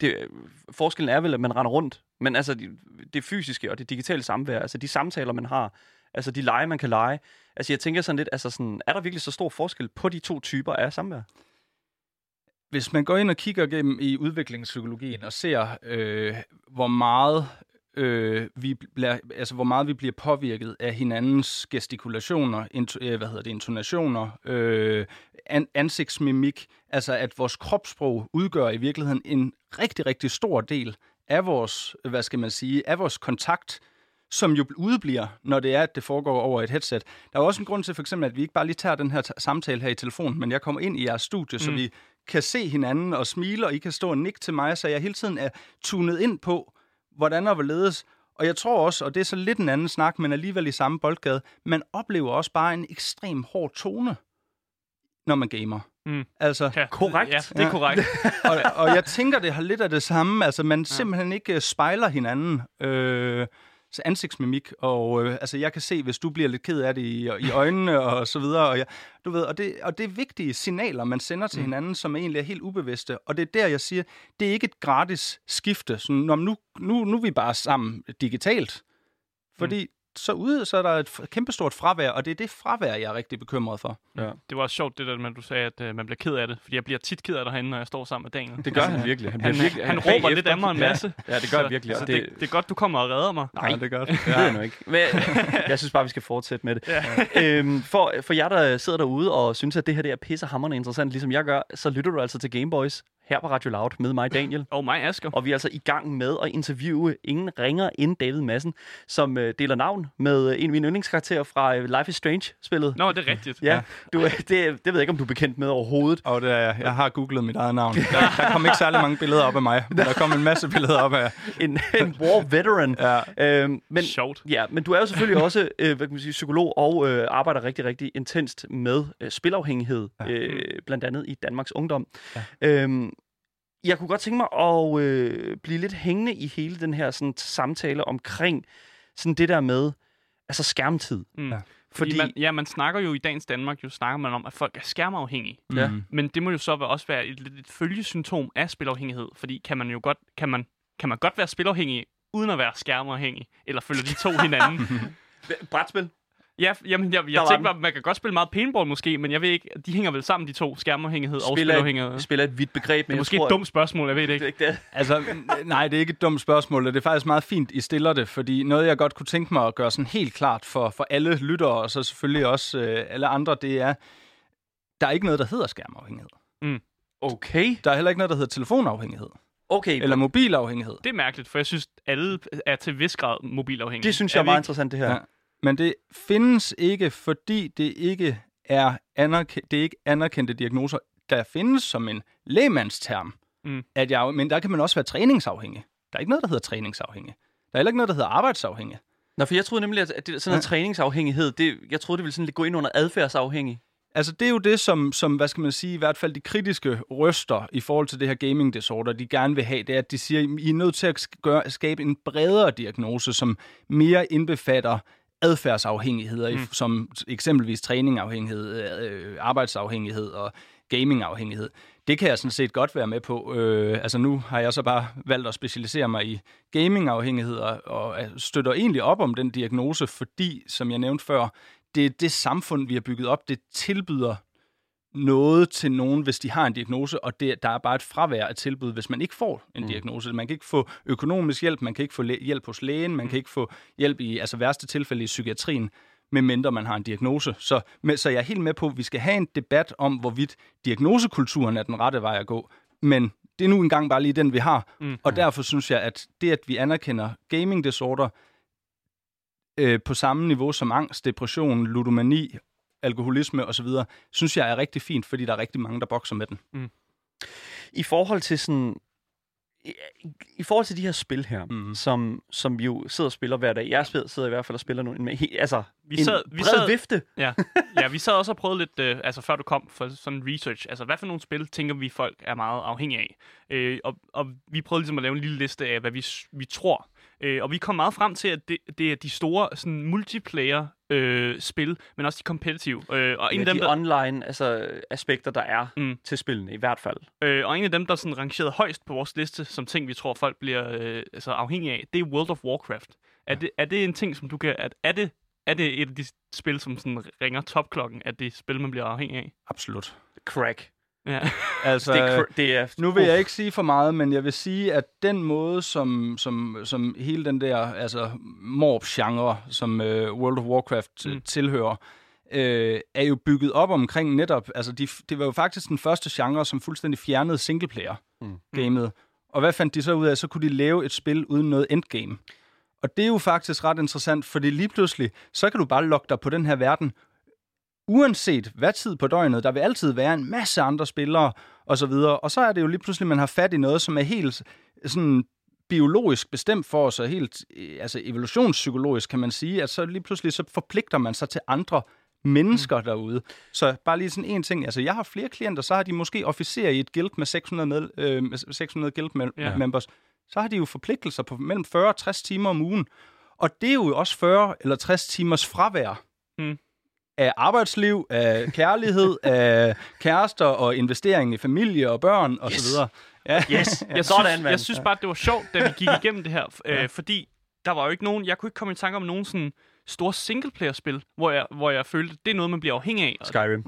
det, forskellen er vel, at man render rundt, men altså det, det fysiske og det digitale samvær, altså de samtaler, man har, altså de lege, man kan lege, altså jeg tænker sådan lidt, altså sådan, er der virkelig så stor forskel på de to typer af samvær? Hvis man går ind og kigger gennem i udviklingspsykologien og ser, øh, hvor meget øh, vi bliver, altså hvor meget vi bliver påvirket af hinandens gestikulationer, int, øh, hvad hedder det, intonationer, øh, an, ansigtsmimik, altså at vores kropssprog udgør i virkeligheden en rigtig, rigtig stor del af vores, hvad skal man sige, af vores kontakt, som jo udebliver, når det er, at det foregår over et headset. Der er også en grund til, for eksempel, at vi ikke bare lige tager den her samtale her i telefonen, men jeg kommer ind i jeres studie, mm. så vi kan se hinanden og smile, og I kan stå og nikke til mig, så jeg hele tiden er tunet ind på, hvordan og hvorledes. Og jeg tror også, og det er så lidt en anden snak, men alligevel i samme boldgade, man oplever også bare en ekstrem hård tone, når man gamer. Mm. Altså, Ja, Korrekt. Ja, det er Ja. korrekt. [laughs] og, og jeg tænker, det har lidt af det samme. Altså, man simpelthen ikke øh, spejler hinanden. Øh, så ansigtsmimik, og øh, altså, jeg kan se, hvis du bliver lidt ked af det i, i øjnene og så videre. Og, jeg, du ved, og, det, og det er vigtige signaler, man sender til mm. hinanden, som egentlig er helt ubevidste. Og det er der, jeg siger, det er ikke et gratis skifte. Sådan, Nå, nu, nu, nu er vi bare sammen digitalt. Fordi mm. Så ude, så er der et kæmpestort fravær, og det er det fravær, jeg er rigtig bekymret for. Ja. Det var også sjovt, det der at du sagde, at øh, man bliver ked af det. Fordi jeg bliver tit ked af det herinde, når jeg står sammen med Daniel. Det gør han virkelig. Han, bliver virkelig, han, han råber lidt af mig en masse. Ja, ja det gør Så- han virkelig. Så det, det, det er godt, du kommer og redder mig. Nej, Ja, det [laughs] er godt. Det ved jeg nu ikke. Men, [laughs] jeg synes bare, vi skal fortsætte med det. Ja. [laughs] Øhm, for, for jer, der sidder derude og synes, at det her det er pissehammerende interessant, ligesom jeg gør, så lytter du altså til Gameboys her på Radio Loud med mig, Daniel. Og mig, Asger. Og vi er altså i gang med at interviewe ingen ringer end David Madsen, som øh, deler navn med øh, en af mine yndlingskarakterer fra øh, Life is Strange-spillet. Nå, det er rigtigt. Ja, du, øh, det, det ved jeg ikke, om du er bekendt med overhovedet. Og det er, jeg. jeg har googlet mit eget navn. Der, der kom ikke særlig mange billeder op af mig, men der kom en masse billeder op af... En, en war veteran. Ja. Øhm, men, Sjovt. Ja, men du er jo selvfølgelig også øh, hvad kan man sige, psykolog og øh, arbejder rigtig, rigtig intenst med øh, spilafhængighed, Ja. øh, blandt andet i Danmarks Ungdom. Ja. Øhm, jeg kunne godt tænke mig at øh, blive lidt hængende i hele den her sådan, samtale omkring sådan det der med altså skærmtid. Mm. Ja. Fordi, Fordi man, ja, man snakker jo i dagens Danmark, jo snakker man om, at folk er skærmafhængige. Ja. Mm. Men det må jo så være- også være et, lidt et følgesymptom af spilafhængighed. Fordi kan man jo godt, kan man, kan man godt være spilafhængig, uden at være skærmafhængig? Eller følger de to [laughs] hinanden? Brætspil? Ja, jamen, jeg, Der jeg var tænker, den. man kan godt spille meget paintball måske, men jeg ved ikke, de hænger vel sammen, de to, skærmafhængighed og spilafhængighed. et, spiller et vidt begreb, men Det er måske tror, et dumt spørgsmål, jeg ved det Det er ikke. ikke det. Altså, [laughs] nej, det er ikke et dumt spørgsmål, og det er faktisk meget fint, I stiller det, fordi noget, jeg godt kunne tænke mig at gøre sådan helt klart for, for alle lyttere, og så selvfølgelig også øh, alle andre, det er, der er ikke noget, der hedder skærmafhængighed. Okay. Der er heller ikke noget, der hedder telefonafhængighed, Okay, eller mobilafhængighed. Det er mærkeligt, for jeg synes, alle er til vis grad mobilafhængige. det synes jeg er vi meget ikke? interessant, det her. Ja. Men det findes ikke, fordi det ikke er, anerkendt, det er ikke anerkendte diagnoser. Der findes som en lægmandsterm, Mm. at jeg, men der kan man også være træningsafhængig. Der er ikke noget, der hedder træningsafhængig. Der er heller ikke noget, der hedder arbejdsafhængig. Nå, for jeg troede nemlig, at det, sådan noget Ja. træningsafhængighed, det, jeg troede, det ville sådan lidt gå ind under adfærdsafhængig. Altså, det er jo det, som, som, hvad skal man sige, i hvert fald de kritiske røster i forhold til det her gaming disorder, de gerne vil have, det er, at de siger, I er nødt til at gøre, skabe en bredere diagnose, som mere indbefatter adfærdsafhængigheder, mm. som eksempelvis træningafhængighed, øh, arbejdsafhængighed og gamingafhængighed. Det kan jeg sådan set godt være med på. Øh, altså nu har jeg så bare valgt at specialisere mig i gamingafhængighed og, og støtter egentlig op om den diagnose, fordi, som jeg nævnte før, det er det samfund, vi har bygget op, det tilbyder noget til nogen, hvis de har en diagnose, og det, der er bare et fravær af tilbud, hvis man ikke får en mm. diagnose. Man kan ikke få økonomisk hjælp, man kan ikke få hjælp hos lægen, man kan ikke få hjælp i altså værste tilfælde i psykiatrien, medmindre man har en diagnose. Så, med, så jeg er helt med på, at vi skal have en debat om, hvorvidt diagnosekulturen er den rette vej at gå. Men det er nu engang bare lige den, vi har. Mm. Og derfor synes jeg, at det, at vi anerkender gaming disorder øh, på samme niveau som angst, depression, ludomani, alkoholisme osv., synes jeg er rigtig fint, fordi der er rigtig mange, der bokser med den. Mm. I forhold til sådan i, forhold til de her spil her, mm. som, som vi jo sidder og spiller hver dag. Jeg sidder i hvert fald og spiller nogle, med, altså vi sad, en vi sad, vifte. [laughs] Ja. ja, vi sad også og prøvede lidt, øh, altså før du kom for sådan research, altså hvad for nogle spil tænker vi folk er meget afhængige af? Øh, og, og vi prøvede ligesom at lave en lille liste af, hvad vi, vi tror. Øh, og vi kom meget frem til, at det, det er de store sådan, multiplayer øh, spil, men også de competitive. Øh, og en ja, af dem, de der, online altså, aspekter, der er mm. til spillene, i hvert fald. Øh, og en af dem, der er sådan rangeret højst på vores liste, som ting, vi tror, folk bliver øh, altså, afhængige af, det er World of Warcraft. Er, ja. det, er det en ting, som du kan... Er, er, det, er det et af de spil, som sådan ringer topklokken, at det spil, man bliver afhængig af? Absolut. Crack. Ja. [laughs] altså, det er, det er, nu vil jeg ikke sige for meget, men jeg vil sige, at den måde, som, som, som hele den der altså, morp-genre, som uh, World of Warcraft mm. tilhører, øh, er jo bygget op omkring netop, altså de, det var jo faktisk den første genre, som fuldstændig fjernede singleplayer-gamet. Mm. Og hvad fandt de så ud af? Så kunne de lave et spil uden noget endgame. Og det er jo faktisk ret interessant, fordi lige pludselig, så kan du bare logge dig på den her verden, uanset hvad tid på døgnet, der vil altid være en masse andre spillere og så videre. Og så er det jo lige pludselig, man har fat i noget, som er helt sådan biologisk bestemt for os, og helt altså evolutionspsykologisk kan man sige, at så lige pludselig så forpligter man sig til andre mennesker mm. derude. Så bare lige sådan en ting, altså jeg har flere klienter, så har de måske officerer i et guild med 600, med, øh, 600 guild me- ja. members, så har de jo forpligtelser på mellem 40 og 60 timer om ugen. Og det er jo også 40 eller 60 timers fravær mm af arbejdsliv, af kærlighed, [laughs] af kærester og investering i familie og børn og yes. så videre. Ja. Yes, [laughs] jeg, Sådan, synes, jeg synes bare, det var sjovt, da vi gik [laughs] igennem det her, øh, ja. fordi der var jo ikke nogen, jeg kunne ikke komme i tanke om nogen sådan store singleplayer-spil, hvor jeg, hvor jeg følte, det er noget, man bliver afhængig af. Skyrim.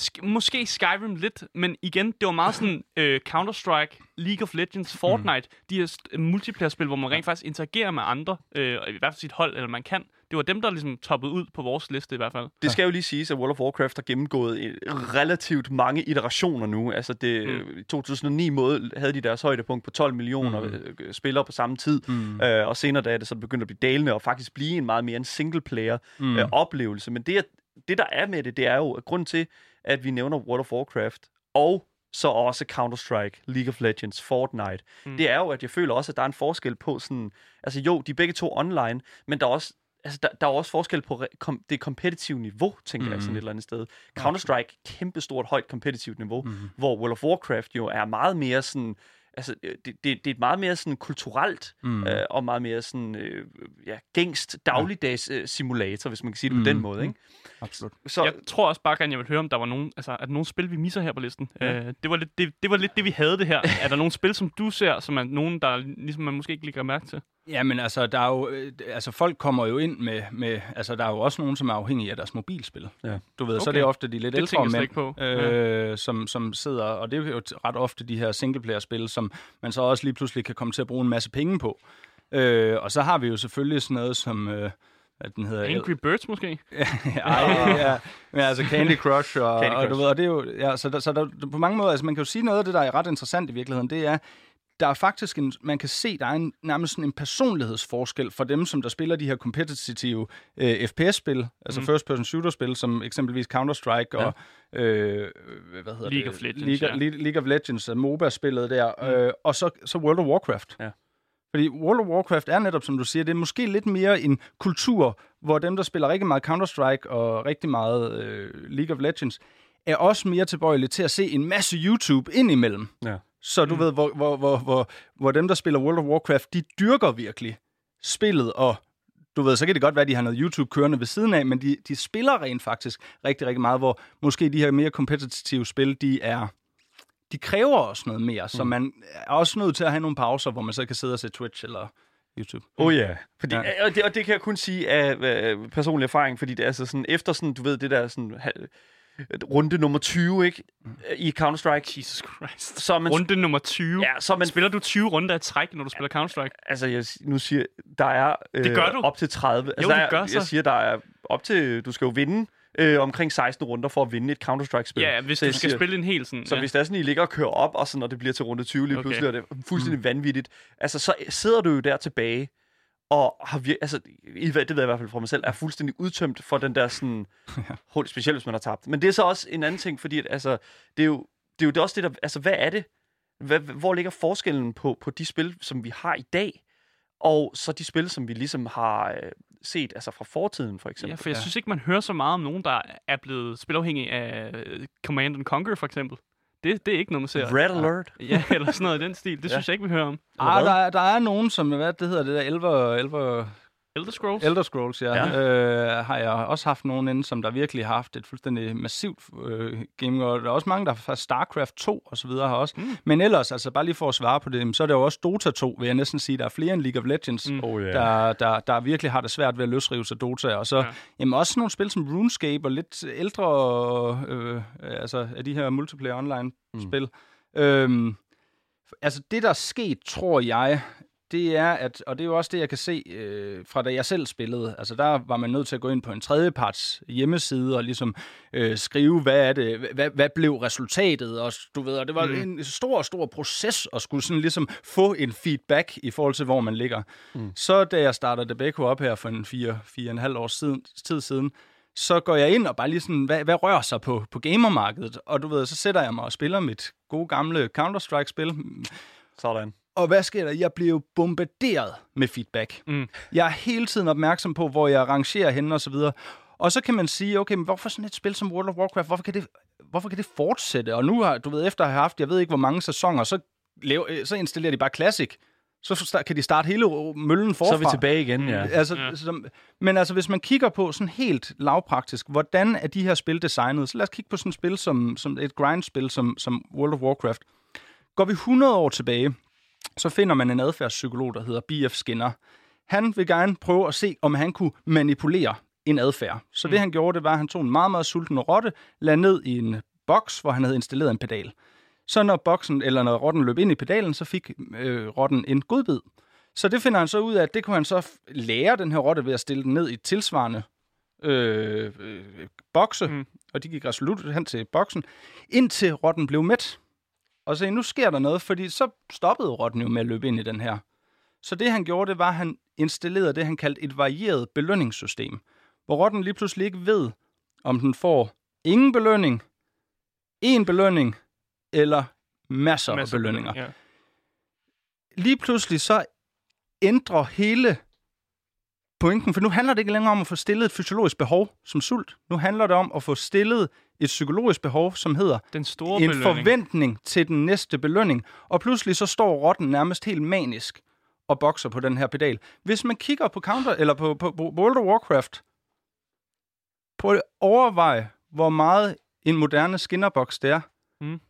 Sk- måske Skyrim lidt, men igen, det var meget sådan øh, Counter-Strike, League of Legends, Fortnite, mm. de her multiplayer-spil, hvor man rent faktisk interagerer med andre, øh, i hvert fald sit hold, eller man kan det var dem, der ligesom toppede ud på vores liste i hvert fald. Det skal jo lige siges, at World of Warcraft har gennemgået relativt mange iterationer nu. Altså det, mm. i 2009 måde havde de deres højdepunkt på 12 millioner mm. Øh, spillere på samme tid, mm. øh, og senere da er det så begyndt at blive dalende og faktisk blive en meget mere en single-player mm. øh, oplevelse. Men det, det, der er med det, det er jo at grund til, at vi nævner World of Warcraft og så også Counter-Strike, League of Legends, Fortnite. Mm. Det er jo, at jeg føler også, at der er en forskel på sådan... Altså jo, de er begge to online, men der er også altså, der, der er også forskel på kom, det kompetitive niveau, tænker mm. jeg sådan et eller andet sted. Counter-Strike, kæmpestort, højt kompetitivt niveau, mm. hvor World of Warcraft jo er meget mere sådan altså, øh, det, det, det er et meget mere sådan kulturelt mm. øh, og meget mere sådan øh, ja, gængst dagligdags øh, simulator, hvis man kan sige det mm. på den måde, ikke? Absolut. Så, jeg tror også bare gerne, jeg vil høre, om der var nogen, altså, er der nogle spil, vi misser her på listen? Ja. Øh, det, var lidt, det, det var lidt det, vi havde det her. er der nogle spil, som du ser, som er nogen, der ligesom man måske ikke lægger mærke til? Jamen altså, der er jo, øh, altså folk kommer jo ind med, med, altså der er jo også nogen, som er afhængige af deres mobilspil. Ja. Du ved, okay. så er det ofte de lidt det ældre mænd, på. Øh, ja. som, som sidder, og det er jo ret ofte de her singleplayer-spil, som man så også lige pludselig kan komme til at bruge en masse penge på. Øh, og så har vi jo selvfølgelig sådan noget som... Øh, at den hedder... Angry Birds måske? [laughs] Ej, ja. Men altså Candy Crush, og, Candy Crush. og du ved, og det er jo... Ja, så der, så der, på mange måder, altså man kan jo sige noget af det, der er ret interessant i virkeligheden, det er, der er faktisk en, man kan se, der er en, nærmest sådan en personlighedsforskel for dem, som der spiller de her kompetitive øh, FPS-spil, altså mm. first-person shooter-spil, som eksempelvis Counter-Strike ja. og øh, hvad hedder League det? of Legends, League, ja. League of Legends, uh, MOBA-spillet der, mm. øh, og så, så World of Warcraft. Ja. Fordi World of Warcraft er netop, som du siger, det er måske lidt mere en kultur, hvor dem, der spiller rigtig meget Counter-Strike og rigtig meget øh, League of Legends, er også mere tilbøjelige til at se en masse YouTube indimellem. Ja. Så du mm. ved, hvor, hvor, hvor, hvor, hvor dem, der spiller World of Warcraft, de dyrker virkelig spillet, og du ved, så kan det godt være, at de har noget YouTube kørende ved siden af, men de, de spiller rent faktisk rigtig, rigtig meget, hvor måske de her mere kompetitive spil, de er de kræver også noget mere, mm. så man er også nødt til at have nogle pauser, hvor man så kan sidde og se Twitch eller YouTube. Oh ja, fordi, ja. Og, det, og det kan jeg kun sige af, af personlig erfaring, fordi det er altså sådan, efter sådan, du ved, det der sådan runde nummer 20, ikke? I Counter-Strike. Jesus Christ. Så man, Runde nummer 20. ja, så man Spiller du 20 runder i træk, når du spiller Counter-Strike? Altså, jeg nu siger der er øh, Det gør du. op til 30. Altså, det der er, gør så. Jeg siger, der er op til... Du skal jo vinde øh, omkring 16 runder for at vinde et Counter-Strike-spil. Ja, hvis Så du jeg skal siger- spille en hel sådan... Så ja. hvis det er sådan, I ligger og kører op, og så når det bliver til runde 20 lige Okay. pludselig, er det fuldstændig mm. vanvittigt. Altså, så sidder du jo der tilbage, og har vir- altså, i, det ved jeg i hvert fald fra mig selv, er fuldstændig udtømt for den der sådan, [laughs] hul, specielt hvis man har tabt. Men det er så også en anden ting, fordi at, altså, det er jo det er jo det også det der, altså hvad er det? Hvad, hvor ligger forskellen på, på de spil, som vi har i dag, og så de spil, som vi ligesom har øh, set, altså fra fortiden for eksempel? Ja, for jeg synes ikke, man hører så meget om nogen, der er blevet spilafhængig af øh, Command and Conquer, for eksempel. Det, det er ikke noget, man ser. Red Alert. Ja, eller sådan noget i den stil. Det [laughs] synes jeg ikke, vi hører om. Ah, der, er- der er nogen, som, hvad det hedder, det der Elver, Elver, Elder Scrolls? Elder Scrolls, ja, Ja. Øh, har jeg også haft nogen inde, som der virkelig har haft et fuldstændig massivt øh, gaming, og der er også mange, der fra StarCraft 2 og så videre har også. Mm. Men ellers, altså bare lige for at svare på det, så er der jo også Dota 2, vil jeg næsten sige. Der er flere end League of Legends, mm. Oh, yeah. der, der, der virkelig har det svært ved at løsrive sig Dota. Og så Ja. ja. jamen, også nogle spil som RuneScape og lidt ældre, øh, altså af de her multiplayer online-spil. Mm. Øhm, altså det, der er sket, tror jeg, det er, at, og det er jo også det, jeg kan se øh, fra da jeg selv spillede. Altså der var man nødt til at gå ind på en tredjeparts hjemmeside og ligesom øh, skrive, hvad er det, hvad, hvad blev resultatet, og du ved, og det var mm. en stor, stor proces at skulle sådan ligesom få en feedback i forhold til, hvor man ligger. Mm. Så da jeg startede Debeco op her for en fire, fire og en halv års siden, tid siden, så går jeg ind og bare lige sådan, hvad, hvad rører sig på, på gamermarkedet? Og du ved, så sætter jeg mig og spiller mit gode gamle Counter-Strike-spil. Sådan. Og hvad sker der? Jeg bliver jo bombarderet med feedback. Mm. Jeg er hele tiden opmærksom på, hvor jeg rangerer henne og så videre. Og så kan man sige, okay, men hvorfor sådan et spil som World of Warcraft, hvorfor kan det, hvorfor kan det fortsætte? Og nu har, du ved, efter at have haft, jeg ved ikke hvor mange sæsoner, så, laver, øh, så installerer de bare Classic. Så kan de starte hele møllen forfra. Så er vi tilbage igen, ja. Altså, Ja. som, men altså, hvis man kigger på sådan helt lavpraktisk, hvordan er de her spil designet? Så lad os kigge på sådan et spil som, som et grindspil som, som World of Warcraft. Går vi 100 år tilbage, så finder man en adfærdspsykolog, der hedder B.F. Skinner. Han vil gerne prøve at se, om han kunne manipulere en adfærd. Så mm. det han gjorde, det var, at han tog en meget, meget sulten rotte, lagde ned i en boks, hvor han havde installeret en pedal. Så når boksen, eller når rotten løb ind i pedalen, så fik øh, rotten en godbid. Så det finder han så ud af, at det kunne han så lære den her rotte ved at stille den ned i tilsvarende øh, øh, bokse, mm. og de gik resolut hen til boksen, indtil rotten blev mæt. Og så nu sker der noget, fordi så stoppede rotten jo med at løbe ind i den her. Så det han gjorde, det var, at han installerede det, han kaldte et varieret belønningssystem, hvor rotten lige pludselig ikke ved, om den får ingen belønning, en belønning, eller masser, masser af belønninger. Ja. Lige pludselig så ændrer hele pointen, for nu handler det ikke længere om at få stillet et fysiologisk behov som sult. Nu handler det om at få stillet et psykologisk behov, som hedder Den store en belønning. forventning til den næste belønning. Og pludselig så står rotten nærmest helt manisk og bokser på den her pedal. Hvis man kigger på Counter eller på, på, på World of Warcraft, prøv at overveje, hvor meget en moderne skinnerboks det er. Mm.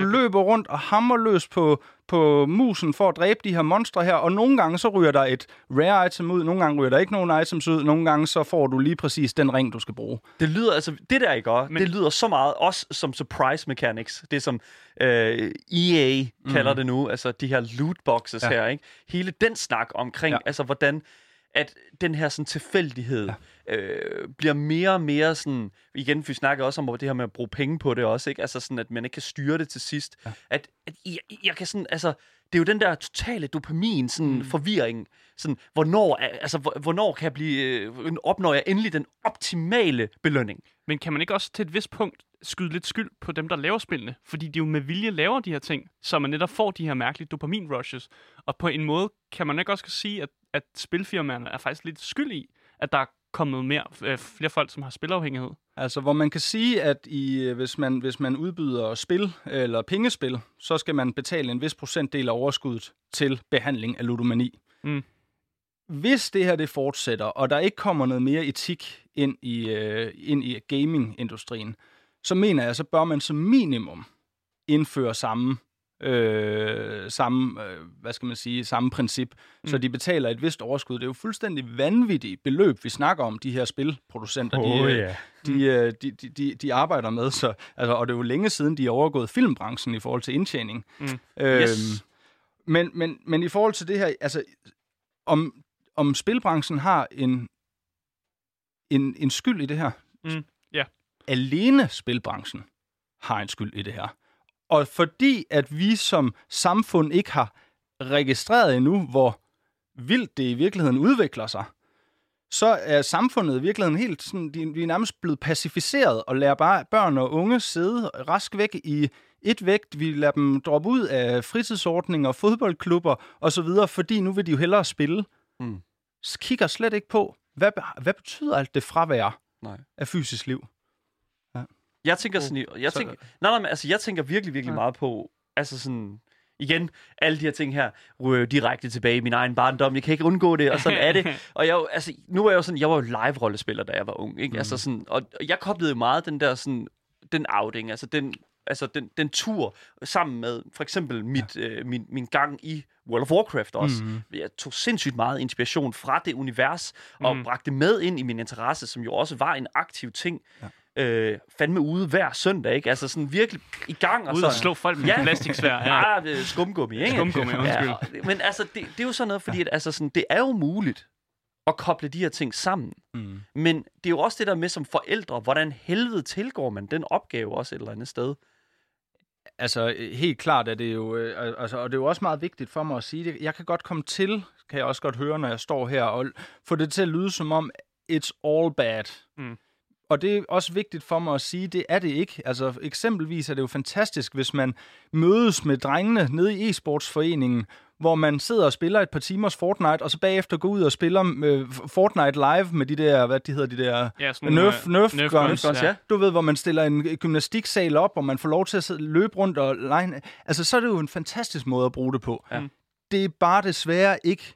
Du kan- løber rundt og hammer løs på, på musen for at dræbe de her monstre her, og nogle gange så ryger der et rare item ud, nogle gange ryger der ikke nogen items ud, nogle gange så får du lige præcis den ring, du skal bruge. Det lyder, altså, det der, ikke også? Men- Det lyder så meget også som surprise mechanics. Det som øh, EA mm. kalder det nu, altså de her loot boxes ja. Her, ikke? Hele den snak omkring. Ja. altså hvordan at den her sådan tilfældighed ja. Øh, bliver mere og mere sådan, igen, vi snakker også om det her med at bruge penge på det også, ikke? Altså sådan, at man ikke kan styre det til sidst. Ja. At, at jeg, jeg kan sådan, altså, det er jo den der totale dopamin, sådan mm. forvirring, sådan, hvornår, altså, hvor- hvornår kan jeg blive, øh, opnår jeg endelig den optimale belønning? Men kan man ikke også til et vist punkt skyde lidt skyld på dem, der laver spillene? Fordi de jo med vilje laver de her ting, så man netop får de her mærkelige dopamin-rushes. Og på en måde kan man ikke også sige, at, at spilfirmaerne er faktisk lidt skyld i, at der er kommet mere, øh, flere folk, som har spilafhængighed. Altså, hvor man kan sige, at i, øh, hvis, man, hvis man udbyder spil eller pengespil, så skal man betale en vis procentdel af overskuddet til behandling af ludomani. Mm. Hvis det her det fortsætter, og der ikke kommer noget mere etik ind i, øh, ind i gamingindustrien, så mener jeg, så bør man som minimum indføre samme øh, samme, øh, hvad skal man sige, samme princip. Mm. Så de betaler et vist overskud. Det er jo fuldstændig vanvittigt beløb, vi snakker om, de her spilproducenter. de, Åh, øh, de, øh, de, de, de, de arbejder med. Så, altså, og det er jo længe siden, de er overgået filmbranchen i forhold til indtjening. Mm. Øhm, Yes. men, men, men i forhold til det her, altså, om, om spilbranchen har en, en, en skyld i det her. Mm, ja. Alene spilbranchen har en skyld i det her. Og fordi at vi som samfund ikke har registreret endnu, hvor vildt det i virkeligheden udvikler sig, så er samfundet i virkeligheden helt sådan, de, de er nærmest blevet pacificeret og lader bare børn og unge sidde rask væk i et vægt. Vi lader dem droppe ud af fritidsordninger, fodboldklubber osv., fordi nu vil de jo hellere spille. Mm. Kigger slet ikke på, hvad, hvad betyder alt det fravær Nej. af fysisk liv? Jeg tænker sådan, jeg så- tænker, nej, nej, men altså, jeg tænker virkelig, virkelig Ja. meget på, altså sådan, igen, alle de her ting her, ryger jo direkte tilbage i min egen barndom, jeg kan ikke undgå det, og sådan er det. [laughs] Og jeg, altså, nu er jeg jo sådan, jeg var jo live-rollespiller, da jeg var ung, ikke? Mm. Altså sådan, og, og jeg koblede jo meget den der sådan, den outing, altså den, altså den, den tur sammen med for eksempel mit, ja. øh, min, min gang i World of Warcraft også. Mm. Jeg tog sindssygt meget inspiration fra det univers, og Mhm. bragte det med ind i min interesse, som jo også var en aktiv ting. Ja. Øh, fandme ude hver søndag, ikke? Altså sådan virkelig i gang. Ud og slå folk med ja. plastiksvær. Ja. Ja, [laughs] det er skumgummi, ikke? Skumgummi, undskyld. Ja, og- men altså, det, det er jo sådan noget, fordi at, altså, sådan, det er jo muligt at koble de her ting sammen. Mm. Men det er jo også det der med som forældre, hvordan helvede tilgår man den opgave også et eller andet sted. Altså, helt klart er det jo, øh, al- altså, og det er jo også meget vigtigt for mig at sige det. Jeg kan godt komme til, kan jeg også godt høre, når jeg står her, og få det til at lyde som om, it's all bad. Mm. Og det er også vigtigt for mig at sige, det er det ikke. Altså, eksempelvis er det jo fantastisk, hvis man mødes med drengene nede i e-sportsforeningen, hvor man sidder og spiller et par timers Fortnite, og så bagefter går ud og spiller øh, Fortnite live med de der, hvad de hedder, de der Ja, sådan Nerf, nogle, Nerf, øh, Nerf guns. guns, ja. Du ved, hvor man stiller en gymnastiksal op, og man får lov til at sidde, løbe rundt og lege. Altså, så er det jo en fantastisk måde at bruge det på. Ja. Det er bare desværre ikke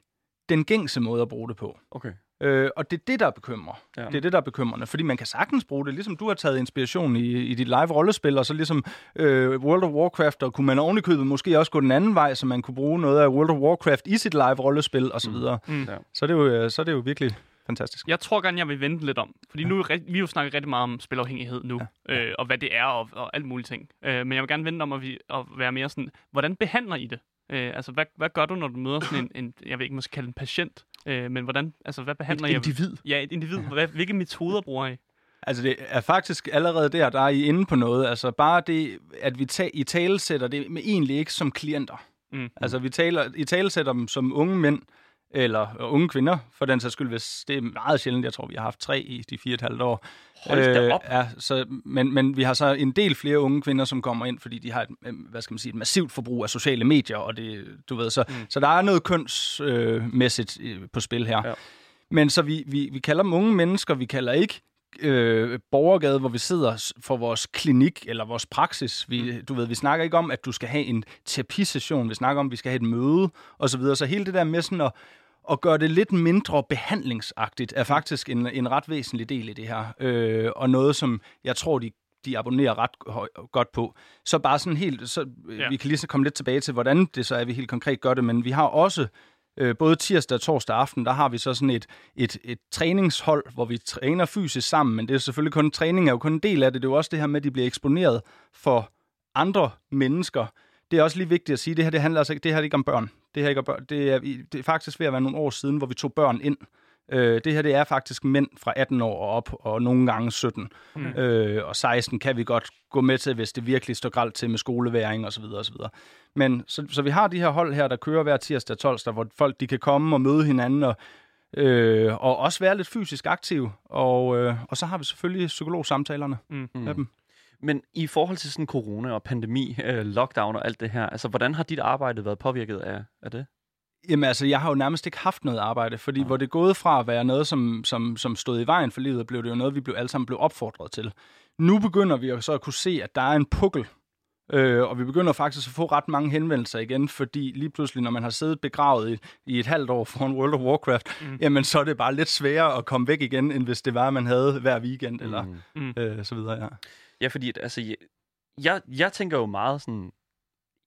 den gængse måde at bruge det på. Okay. Øh, og det er det, der bekymrer. Ja. Ja. Det er det, der er bekymrende. Fordi man kan sagtens bruge det, ligesom du har taget inspiration i, i dit live-rollespil, og så ligesom øh, World of Warcraft, og kunne man ovenikøbet måske også gå den anden vej, så man kunne bruge noget af World of Warcraft i sit live-rollespil, osv. Mm. Mm. Ja. Så, er det jo, øh, så er det jo virkelig fantastisk. Jeg tror gerne, jeg vil vente lidt om. Fordi nu er ri- vi har jo snakket rigtig meget om spilafhængighed nu, ja. øh, og hvad det er, og, og alt muligt ting. Øh, men jeg vil gerne vente om at, vi, at være mere sådan, hvordan behandler I det? Øh, altså, hvad, hvad gør du, når du møder sådan en, en jeg ved ikke, måske kalde en patient, øh, men hvordan, altså, hvad behandler Et I? individ. Ja, et individ. Hvad, hvilke metoder bruger I? Altså det er faktisk allerede der, der er I inde på noget. Altså bare det, at vi ta- i tale sætter det men egentlig ikke som klienter. Mm. Altså vi taler, i tale sætter dem som unge mænd, eller øh, unge kvinder, for den sags skyld, hvis det er meget sjældent. Jeg tror, vi har haft tre i de fire og et halvt år. Hold da op. Ja, så, men, men vi har så en del flere unge kvinder, som kommer ind, fordi de har et, øh, hvad skal man sige, et massivt forbrug af sociale medier, og det, du ved, så, mm. så der er noget kønsmæssigt øh, på spil her. Ja. Men så vi, vi, vi kalder dem unge mennesker, vi kalder ikke øh, borgergade, hvor vi sidder for vores klinik eller vores praksis. Vi, du ved, vi snakker ikke om, at du skal have en terapisession. Vi snakker om, at vi skal have et møde og så videre. Så hele det der med sådan at, at gøre det lidt mindre behandlingsagtigt, er faktisk en, en ret væsentlig del i det her. Øh, og noget, som jeg tror, de de abonnerer ret godt på. Så bare sådan helt, så Ja. ja. vi kan lige så komme lidt tilbage til, hvordan det så er, vi helt konkret gør det, men vi har også øh, både tirsdag og torsdag aften, der har vi så sådan et, et, et træningshold, hvor vi træner fysisk sammen, men det er selvfølgelig kun, træning er jo kun en del af det, det er jo også det her med, at de bliver eksponeret for andre mennesker. Det er også lige vigtigt at sige, det her det handler altså ikke, det her er ikke om børn. Det her er ikke børn. Det er, det er faktisk ved at være nogle år siden, hvor vi tog børn ind. Øh, det her det er faktisk mænd fra 18 år og op, og nogle gange 17. Mm. Øh, og 16 kan vi godt gå med til, hvis det virkelig står gralt til med skoleværing osv. osv. Men så, så vi har de her hold her, der kører hver tirsdag og torsdag, hvor folk de kan komme og møde hinanden og, øh, og også være lidt fysisk aktive. Og, øh, og så har vi selvfølgelig psykologsamtalerne Mm. med dem. Men i forhold til sådan corona og pandemi, øh, lockdown og alt det her, altså hvordan har dit arbejde været påvirket af, af det? Jamen altså, jeg har jo nærmest ikke haft noget arbejde, fordi hvor det gået fra at være noget, som, som, som stod i vejen for livet, blev det jo noget, vi blev, alle sammen blev opfordret til. Nu begynder vi jo så at kunne se, at der er en pukkel, øh, og vi begynder faktisk at få ret mange henvendelser igen, fordi lige pludselig, når man har siddet begravet i, i et halvt år foran World of Warcraft, mm. jamen så er det bare lidt sværere at komme væk igen, end hvis det var, man havde hver weekend, eller Mm. øh, så videre, ja. Ja, fordi at, altså, jeg, jeg, jeg tænker jo meget sådan,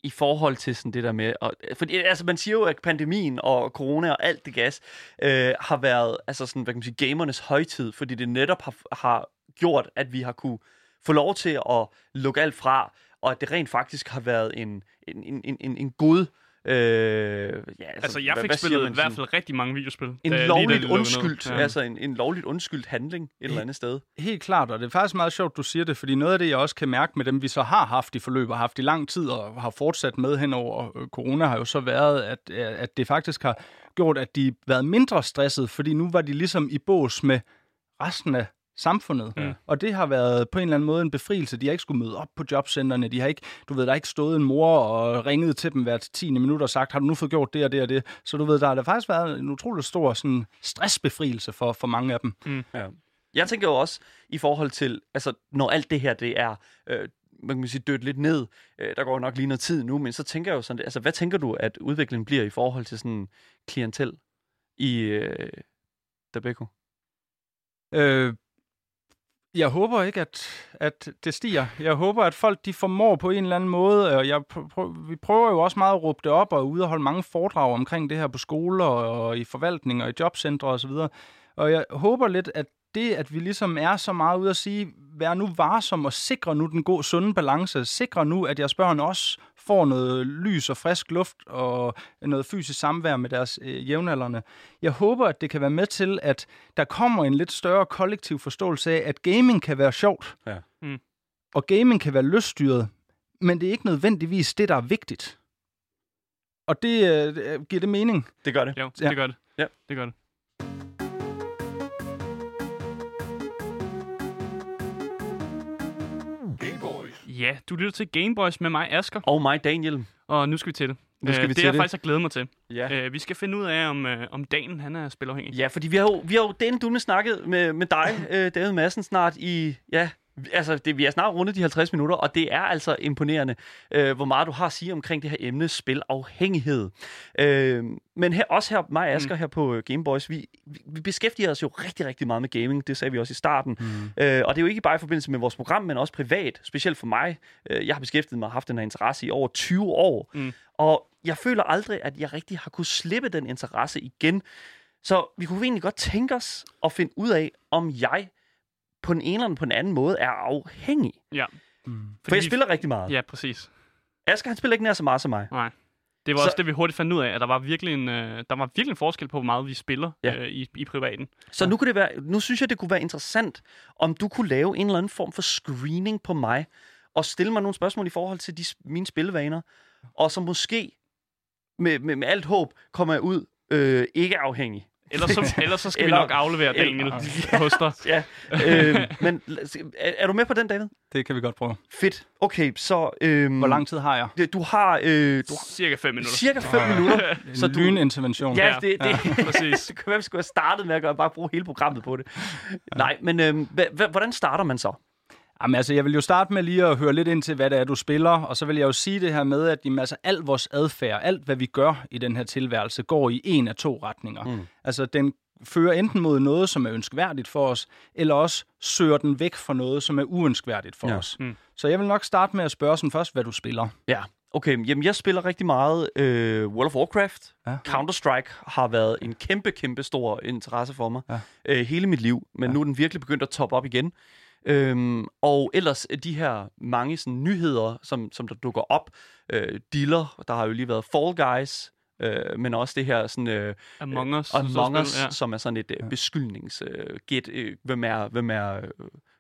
i forhold til sådan det der med... Og, fordi altså, man siger jo, at pandemien og corona og alt det gas øh, har været altså sådan, hvad kan man sige, gamernes højtid, fordi det netop har, har gjort, at vi har kunne få lov til at lukke alt fra, og at det rent faktisk har været en, en, en, en, en god Øh, ja, altså, Altså, jeg fik spillet i hvert fald rigtig mange videospil. En da- lige lovligt lukkede undskyldt, ja. altså en, en lovligt undskyldt handling et eller andet sted. Helt klart, og det er faktisk meget sjovt, du siger det, fordi noget af det, jeg også kan mærke med dem, vi så har haft i forløb og haft i lang tid og har fortsat med hen over øh, corona, har jo så været, at, at det faktisk har gjort, at de har været mindre stresset, fordi nu var de ligesom i bås med resten af samfundet. Ja. Og det har været på en eller anden måde en befrielse. De har ikke skulle møde op på jobcentrene. De har ikke, du ved, der er ikke stået en mor og ringet til dem hvert 10. minut og sagt, har du nu fået gjort det og det og det? Så du ved, der har der faktisk været en utrolig stor sådan, stressbefrielse for, for mange af dem. Ja. Jeg tænker jo også i forhold til, altså når alt det her, det er, øh, man kan sige, dødt lidt ned, øh, der går nok lige noget tid nu, men så tænker jeg jo sådan, altså hvad tænker du, at udviklingen bliver i forhold til sådan klientel i øh, Dabeko? Øh, jeg håber ikke, at, at det stiger. Jeg håber, at folk de formår på en eller anden måde, og jeg prøver, vi prøver jo også meget at råbe det op og ude og holde mange foredrag omkring det her på skoler og i forvaltning og i jobcentre osv. Og, og jeg håber lidt, at det, at vi ligesom er så meget ude at sige, vær nu varsom og sikre nu den gode, sunde balance, sikre nu, at jeres børn også får noget lys og frisk luft og noget fysisk samvær med deres øh, jævnaldrende. Jeg håber, at det kan være med til, at der kommer en lidt større kollektiv forståelse af, at gaming kan være sjovt, Ja. Mm. og gaming kan være lyststyret, men det er ikke nødvendigvis det, der er vigtigt. Og det øh, giver det mening. Det gør det. Jo, Ja. det gør det. Ja. Det gør det. Ja, du lytter til Gameboys med mig, Asker, Og mig, Daniel. og nu skal vi til det. Nu skal Øh, vi det til er det. jeg faktisk har glædet mig til. Ja. Øh, vi skal finde ud af, om, øh, om dagen han er spilafhængig. Ja, fordi vi har jo, vi har jo den dunne snakket med, med dig, [laughs] øh, David Madsen, snart i, ja, altså det, vi er snart rundet de 50 minutter, og det er altså imponerende, øh, hvor meget du har at sige omkring det her emne, spilafhængighed. Øh, men her, også her, mig og Asger mm. her på øh, Gameboys, vi, vi, vi beskæftiger os jo rigtig, rigtig meget med gaming, det sagde vi også i starten. Mm. Øh, og det er jo ikke bare i forbindelse med vores program, men også privat, specielt for mig. Øh, jeg har beskæftiget mig og haft den her interesse i over 20 år, Mm. og jeg føler aldrig, at jeg rigtig har kunne slippe den interesse igen. Så vi kunne egentlig godt tænke os at finde ud af, om jeg på den ene eller på den anden måde er afhængig. Ja. Mm. For jeg spiller rigtig meget. Ja, præcis. Asger, han spiller ikke nær så meget som mig. Nej. Det var Så- så... også det, vi hurtigt fandt ud af, at der var virkelig en, øh, der var virkelig en forskel på, hvor meget vi spiller Ja. ja. øh, i, i privaten. Så nu, kunne det være, nu synes jeg, det kunne være interessant, om du kunne lave en eller anden form for screening på mig, og stille mig nogle spørgsmål i forhold til de, mine spillevaner, og så måske med, med, med alt håb kommer jeg ud øh, ikke afhængig. Ellers så, [laughs] ellers så skal Eller- vi nok aflevere eller- Daniel [laughs] hos dig. Ja, øh, men er, er du med på den, David? Det kan vi godt prøve. Fedt. Okay, så... Øh, Hvor lang tid har jeg? Du har, øh, du har Cirka 5 minutter. cirka 5 minutter. En [laughs] Så du- lynintervention. Ja, Ja, det, det, ja, præcis. det kunne være, vi skulle have startet med at gøre, bare bruge hele programmet på det. Nej, men øh, hvordan starter man så? Jamen, altså, jeg vil jo starte med lige at høre lidt ind til, hvad det er, du spiller, og så vil jeg jo sige det her med, at jamen, altså, al vores adfærd, alt hvad vi gør i den her tilværelse, går i en af to retninger. Mm. Altså, den fører enten mod noget, som er ønskværdigt for os, eller også søger den væk fra noget, som er uønskværdigt for Ja. os. Mm. Så jeg vil nok starte med at spørge sådan først, hvad du spiller. Ja, okay. Jamen, jeg spiller rigtig meget øh, World of Warcraft. Ja. Counter-Strike har været en kæmpe, kæmpe stor interesse for mig Ja. øh, hele mit liv, men Ja. nu er den virkelig begyndt at toppe op igen. Øhm, og ellers øh, de her mange sådan, nyheder, som, som der dukker op. Øh, dealer, der har jo lige været Fall Guys, øh, men også det her sådan, øh, Among Us. Among så Us, ja. som er sådan et øh, beskyldningsgæt. Øh, hvem er, hvem er øh,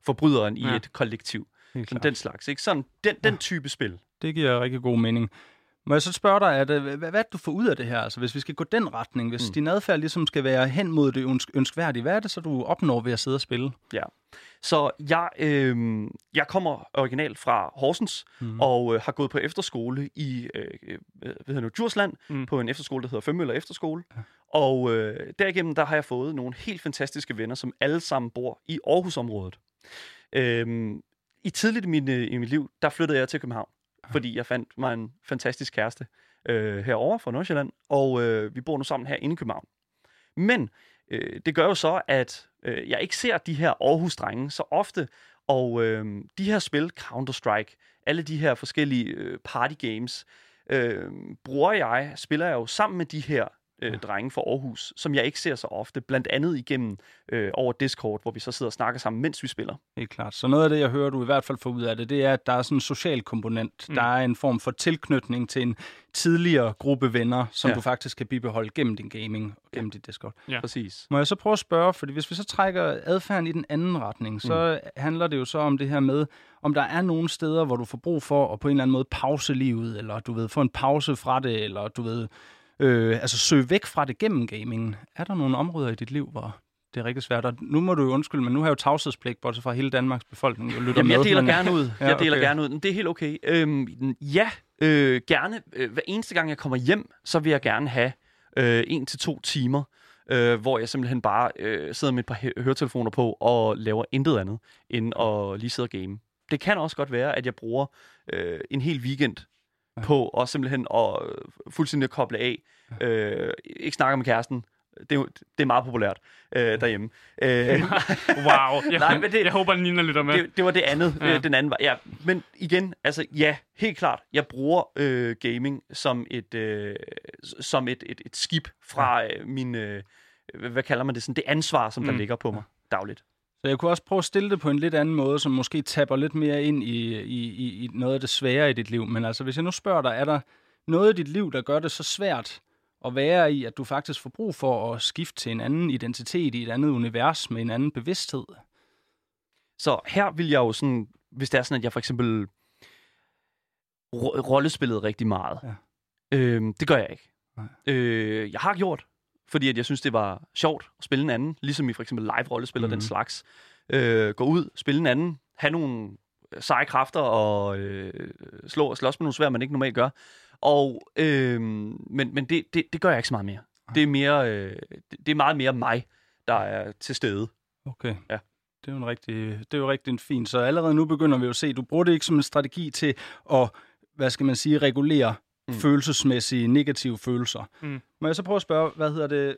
forbryderen i Ja. et kollektiv? Sådan den slags, ikke? Sådan den, den type spil. Det giver rigtig god mening. Må jeg så spørge dig, at, øh, hvad, hvad du får ud af det her? Altså, hvis vi skal gå den retning, hvis Mm. din adfærd ligesom skal være hen mod det ønsk- ønskværdige, hvad er det så, du opnår ved at sidde og spille? Så jeg, øh, jeg kommer originalt fra Horsens, mm. og øh, har gået på efterskole i øh, øh, hvad hedder nu, Djursland, mm. På en efterskole, der hedder Femmøller Efterskole. Ja. Og øh, derigennem, der har jeg fået nogle helt fantastiske venner, som alle sammen bor i Aarhusområdet. Øh, I tidligt i, min, øh, i mit liv, der flyttede jeg til København, fordi jeg fandt mig en fantastisk kæreste øh, herovre fra Nordsjælland, og øh, vi bor nu sammen her inde i København. Men øh, det gør jo så, at øh, jeg ikke ser de her Aarhus-drenge så ofte, og øh, de her spil, Counter-Strike, alle de her forskellige øh, party games, øh, bruger jeg, spiller jeg jo sammen med de her øh, drenge fra Aarhus, som jeg ikke ser så ofte, blandt andet igennem øh, over Discord, hvor vi så sidder og snakker sammen, mens vi spiller. Helt klart. Så noget af det, jeg hører, du i hvert fald får ud af det, det er, at der er sådan en social komponent. Mm. Der er en form for tilknytning til en tidligere gruppe venner, som Ja. du faktisk kan bibeholde gennem din gaming og gennem dit Discord. Ja. Præcis. Må jeg så prøve at spørge, fordi hvis vi så trækker adfærden i den anden retning, så mm. handler det jo så om det her med, om der er nogle steder, hvor du får brug for at på en eller anden måde pause livet, eller du ved, få en pause fra det, eller du ved, øh, altså søge væk fra det gennem gamingen. Er der nogle områder i dit liv, hvor det er rigtig svært? Og nu må du jo undskylde, men nu har jeg jo tavshedspligt, bortset fra hele Danmarks befolkning. Jo lytter Jamen, jeg med, deler men- gerne ud. [laughs] Ja, Jeg deler okay. gerne ud. Men Det er helt okay. Øhm, ja, øh, gerne. Øh, hver eneste gang, jeg kommer hjem, så vil jeg gerne have øh, en til to timer, øh, hvor jeg simpelthen bare øh, sidder med et par hø- høretelefoner på og laver intet andet, end at lige sidde og game. Det kan også godt være, at jeg bruger øh, en hel weekend Ja. på at simpelthen at øh, fuldstændig at koble af. Øh, ikke snakke med kæresten. Det er, det er meget populært øh, derhjemme. Øh, [laughs] Wow. Jeg, Nej, men det- jeg håber, Nina lytter med. det, det var det andet, Ja. ja. den anden var. Ja, men igen, altså ja, helt klart. Jeg bruger øh, gaming som et øh, som et, et, et skib fra øh, min øh, hvad kalder man det sådan det ansvar, som der Mm. ligger på mig dagligt. Så jeg kunne også prøve at stille det på en lidt anden måde, som måske tapper lidt mere ind i, i, i, i noget af det svære i dit liv. Men altså, hvis jeg nu spørger dig, er der noget i dit liv, der gør det så svært at være i, at du faktisk får brug for at skifte til en anden identitet i et andet univers med en anden bevidsthed? Så her vil jeg jo sådan, hvis det er sådan, at jeg for eksempel ro- rollespillede rigtig meget. Ja. Øhm, det gør jeg ikke. Nej. Øh, jeg har gjort, fordi at jeg synes, det var sjovt at spille en anden, ligesom i for eksempel live-rollespil og den Mhm. slags. Øh, gå ud, spille en anden, have nogle seje kræfter og øh, slå og slås med nogle svær, man ikke normalt gør. Og, øh, men men det, det, det gør jeg ikke så meget mere. Det er, mere, øh, det, det er meget mere mig, der er til stede. Okay. Ja. Det er jo en rigtig, det er jo rigtig fint. Så allerede nu begynder vi jo at se, du bruger det ikke som en strategi til at, hvad skal man sige, regulere mm. Mm. følelsesmæssige negative følelser. Mm. Må jeg så prøve at spørge, hvad hedder det?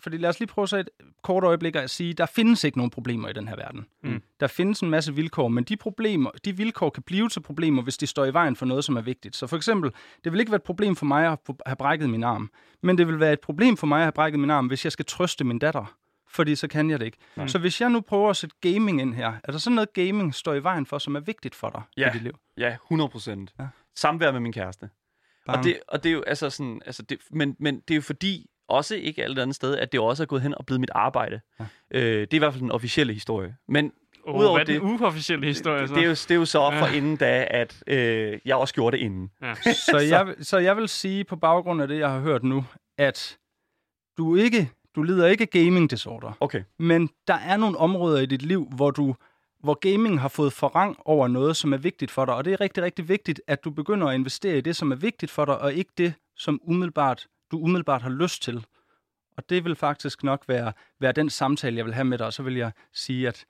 Fordi lad os lige prøve så et kort øjeblik at sige, der findes ikke nogen problemer i den her verden. Mm. Der findes en masse vilkår, men de problemer, de vilkår kan blive til problemer, hvis de står i vejen for noget, som er vigtigt. Så for eksempel, det vil ikke være et problem for mig at have brækket min arm, men det vil være et problem for mig at have brækket min arm, hvis jeg skal trøste min datter. Fordi så kan jeg det ikke. Nej. Så hvis jeg nu prøver at sætte gaming ind her, er der sådan noget gaming står i vejen for, som er vigtigt for dig Ja. i dit liv? Ja, 100 procent. Ja. Ja. Samvær med min kæreste. Bang. Og det, og det er jo altså sådan, altså det, men, men det er jo fordi, også ikke alt andet sted, at det også er gået hen og blevet mit arbejde. Ja. Øh, det er i hvert fald den officielle historie. Men Oh, Udover hvad er den det- uofficielle historie, så? det, er jo, det er jo så Ja. for inden da, at øh, jeg også gjorde det inden. Ja. [laughs] Så jeg, vil- så jeg vil sige på baggrund af det, jeg har hørt nu, at du ikke, du lider ikke gaming disorder, Okay. men der er nogle områder i dit liv, hvor du hvor gaming har fået forrang over noget, som er vigtigt for dig. Og det er rigtig, rigtig vigtigt, at du begynder at investere i det, som er vigtigt for dig, og ikke det, som umiddelbart, du umiddelbart har lyst til. Og det vil faktisk nok være, være den samtale, jeg vil have med dig. Og så vil jeg sige, at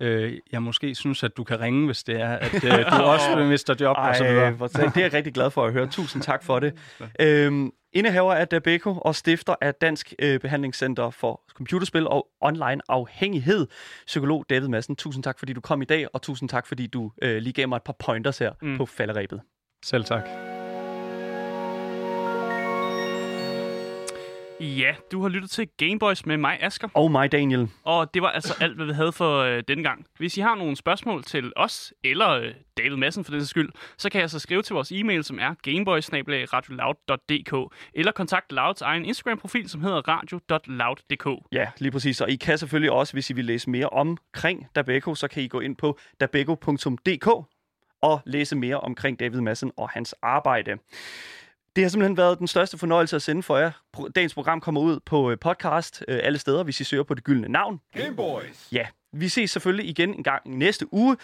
øh, jeg måske synes, at du kan ringe, hvis det er, at øh, du [laughs] også mister job og så videre. det er jeg rigtig glad for at høre. Tusind tak for det. [laughs] Øhm, indehaver af Dabeco og stifter af Dansk øh, Behandlingscenter for Computerspil og Online Afhængighed, psykolog David Madsen. Tusind tak, fordi du kom i dag, og tusind tak, fordi du øh, lige gav mig et par pointers her Mm. på falderæbet. Selv tak. Ja, du har lyttet til Gameboys med mig, Asker. Og mig, Daniel. Og det var altså alt, hvad vi havde for øh, denne gang. Hvis I har nogle spørgsmål til os, eller øh, David Madsen for den skyld, så kan jeg så skrive til vores e-mail, som er gameboys.radioloud.dk, eller kontakt Louds egen Instagram-profil, som hedder radio.loud.dk. Ja, lige præcis. Og I kan selvfølgelig også, hvis I vil læse mere omkring Dabeco, så kan I gå ind på dabeco.dk og læse mere omkring David Madsen og hans arbejde. Det har simpelthen været den største fornøjelse at sende for jer. Dagens program kommer ud på øh, podcast øh, alle steder, hvis I søger på det gyldne navn. Game Boys. Ja, vi ses selvfølgelig igen en gang i næste uge,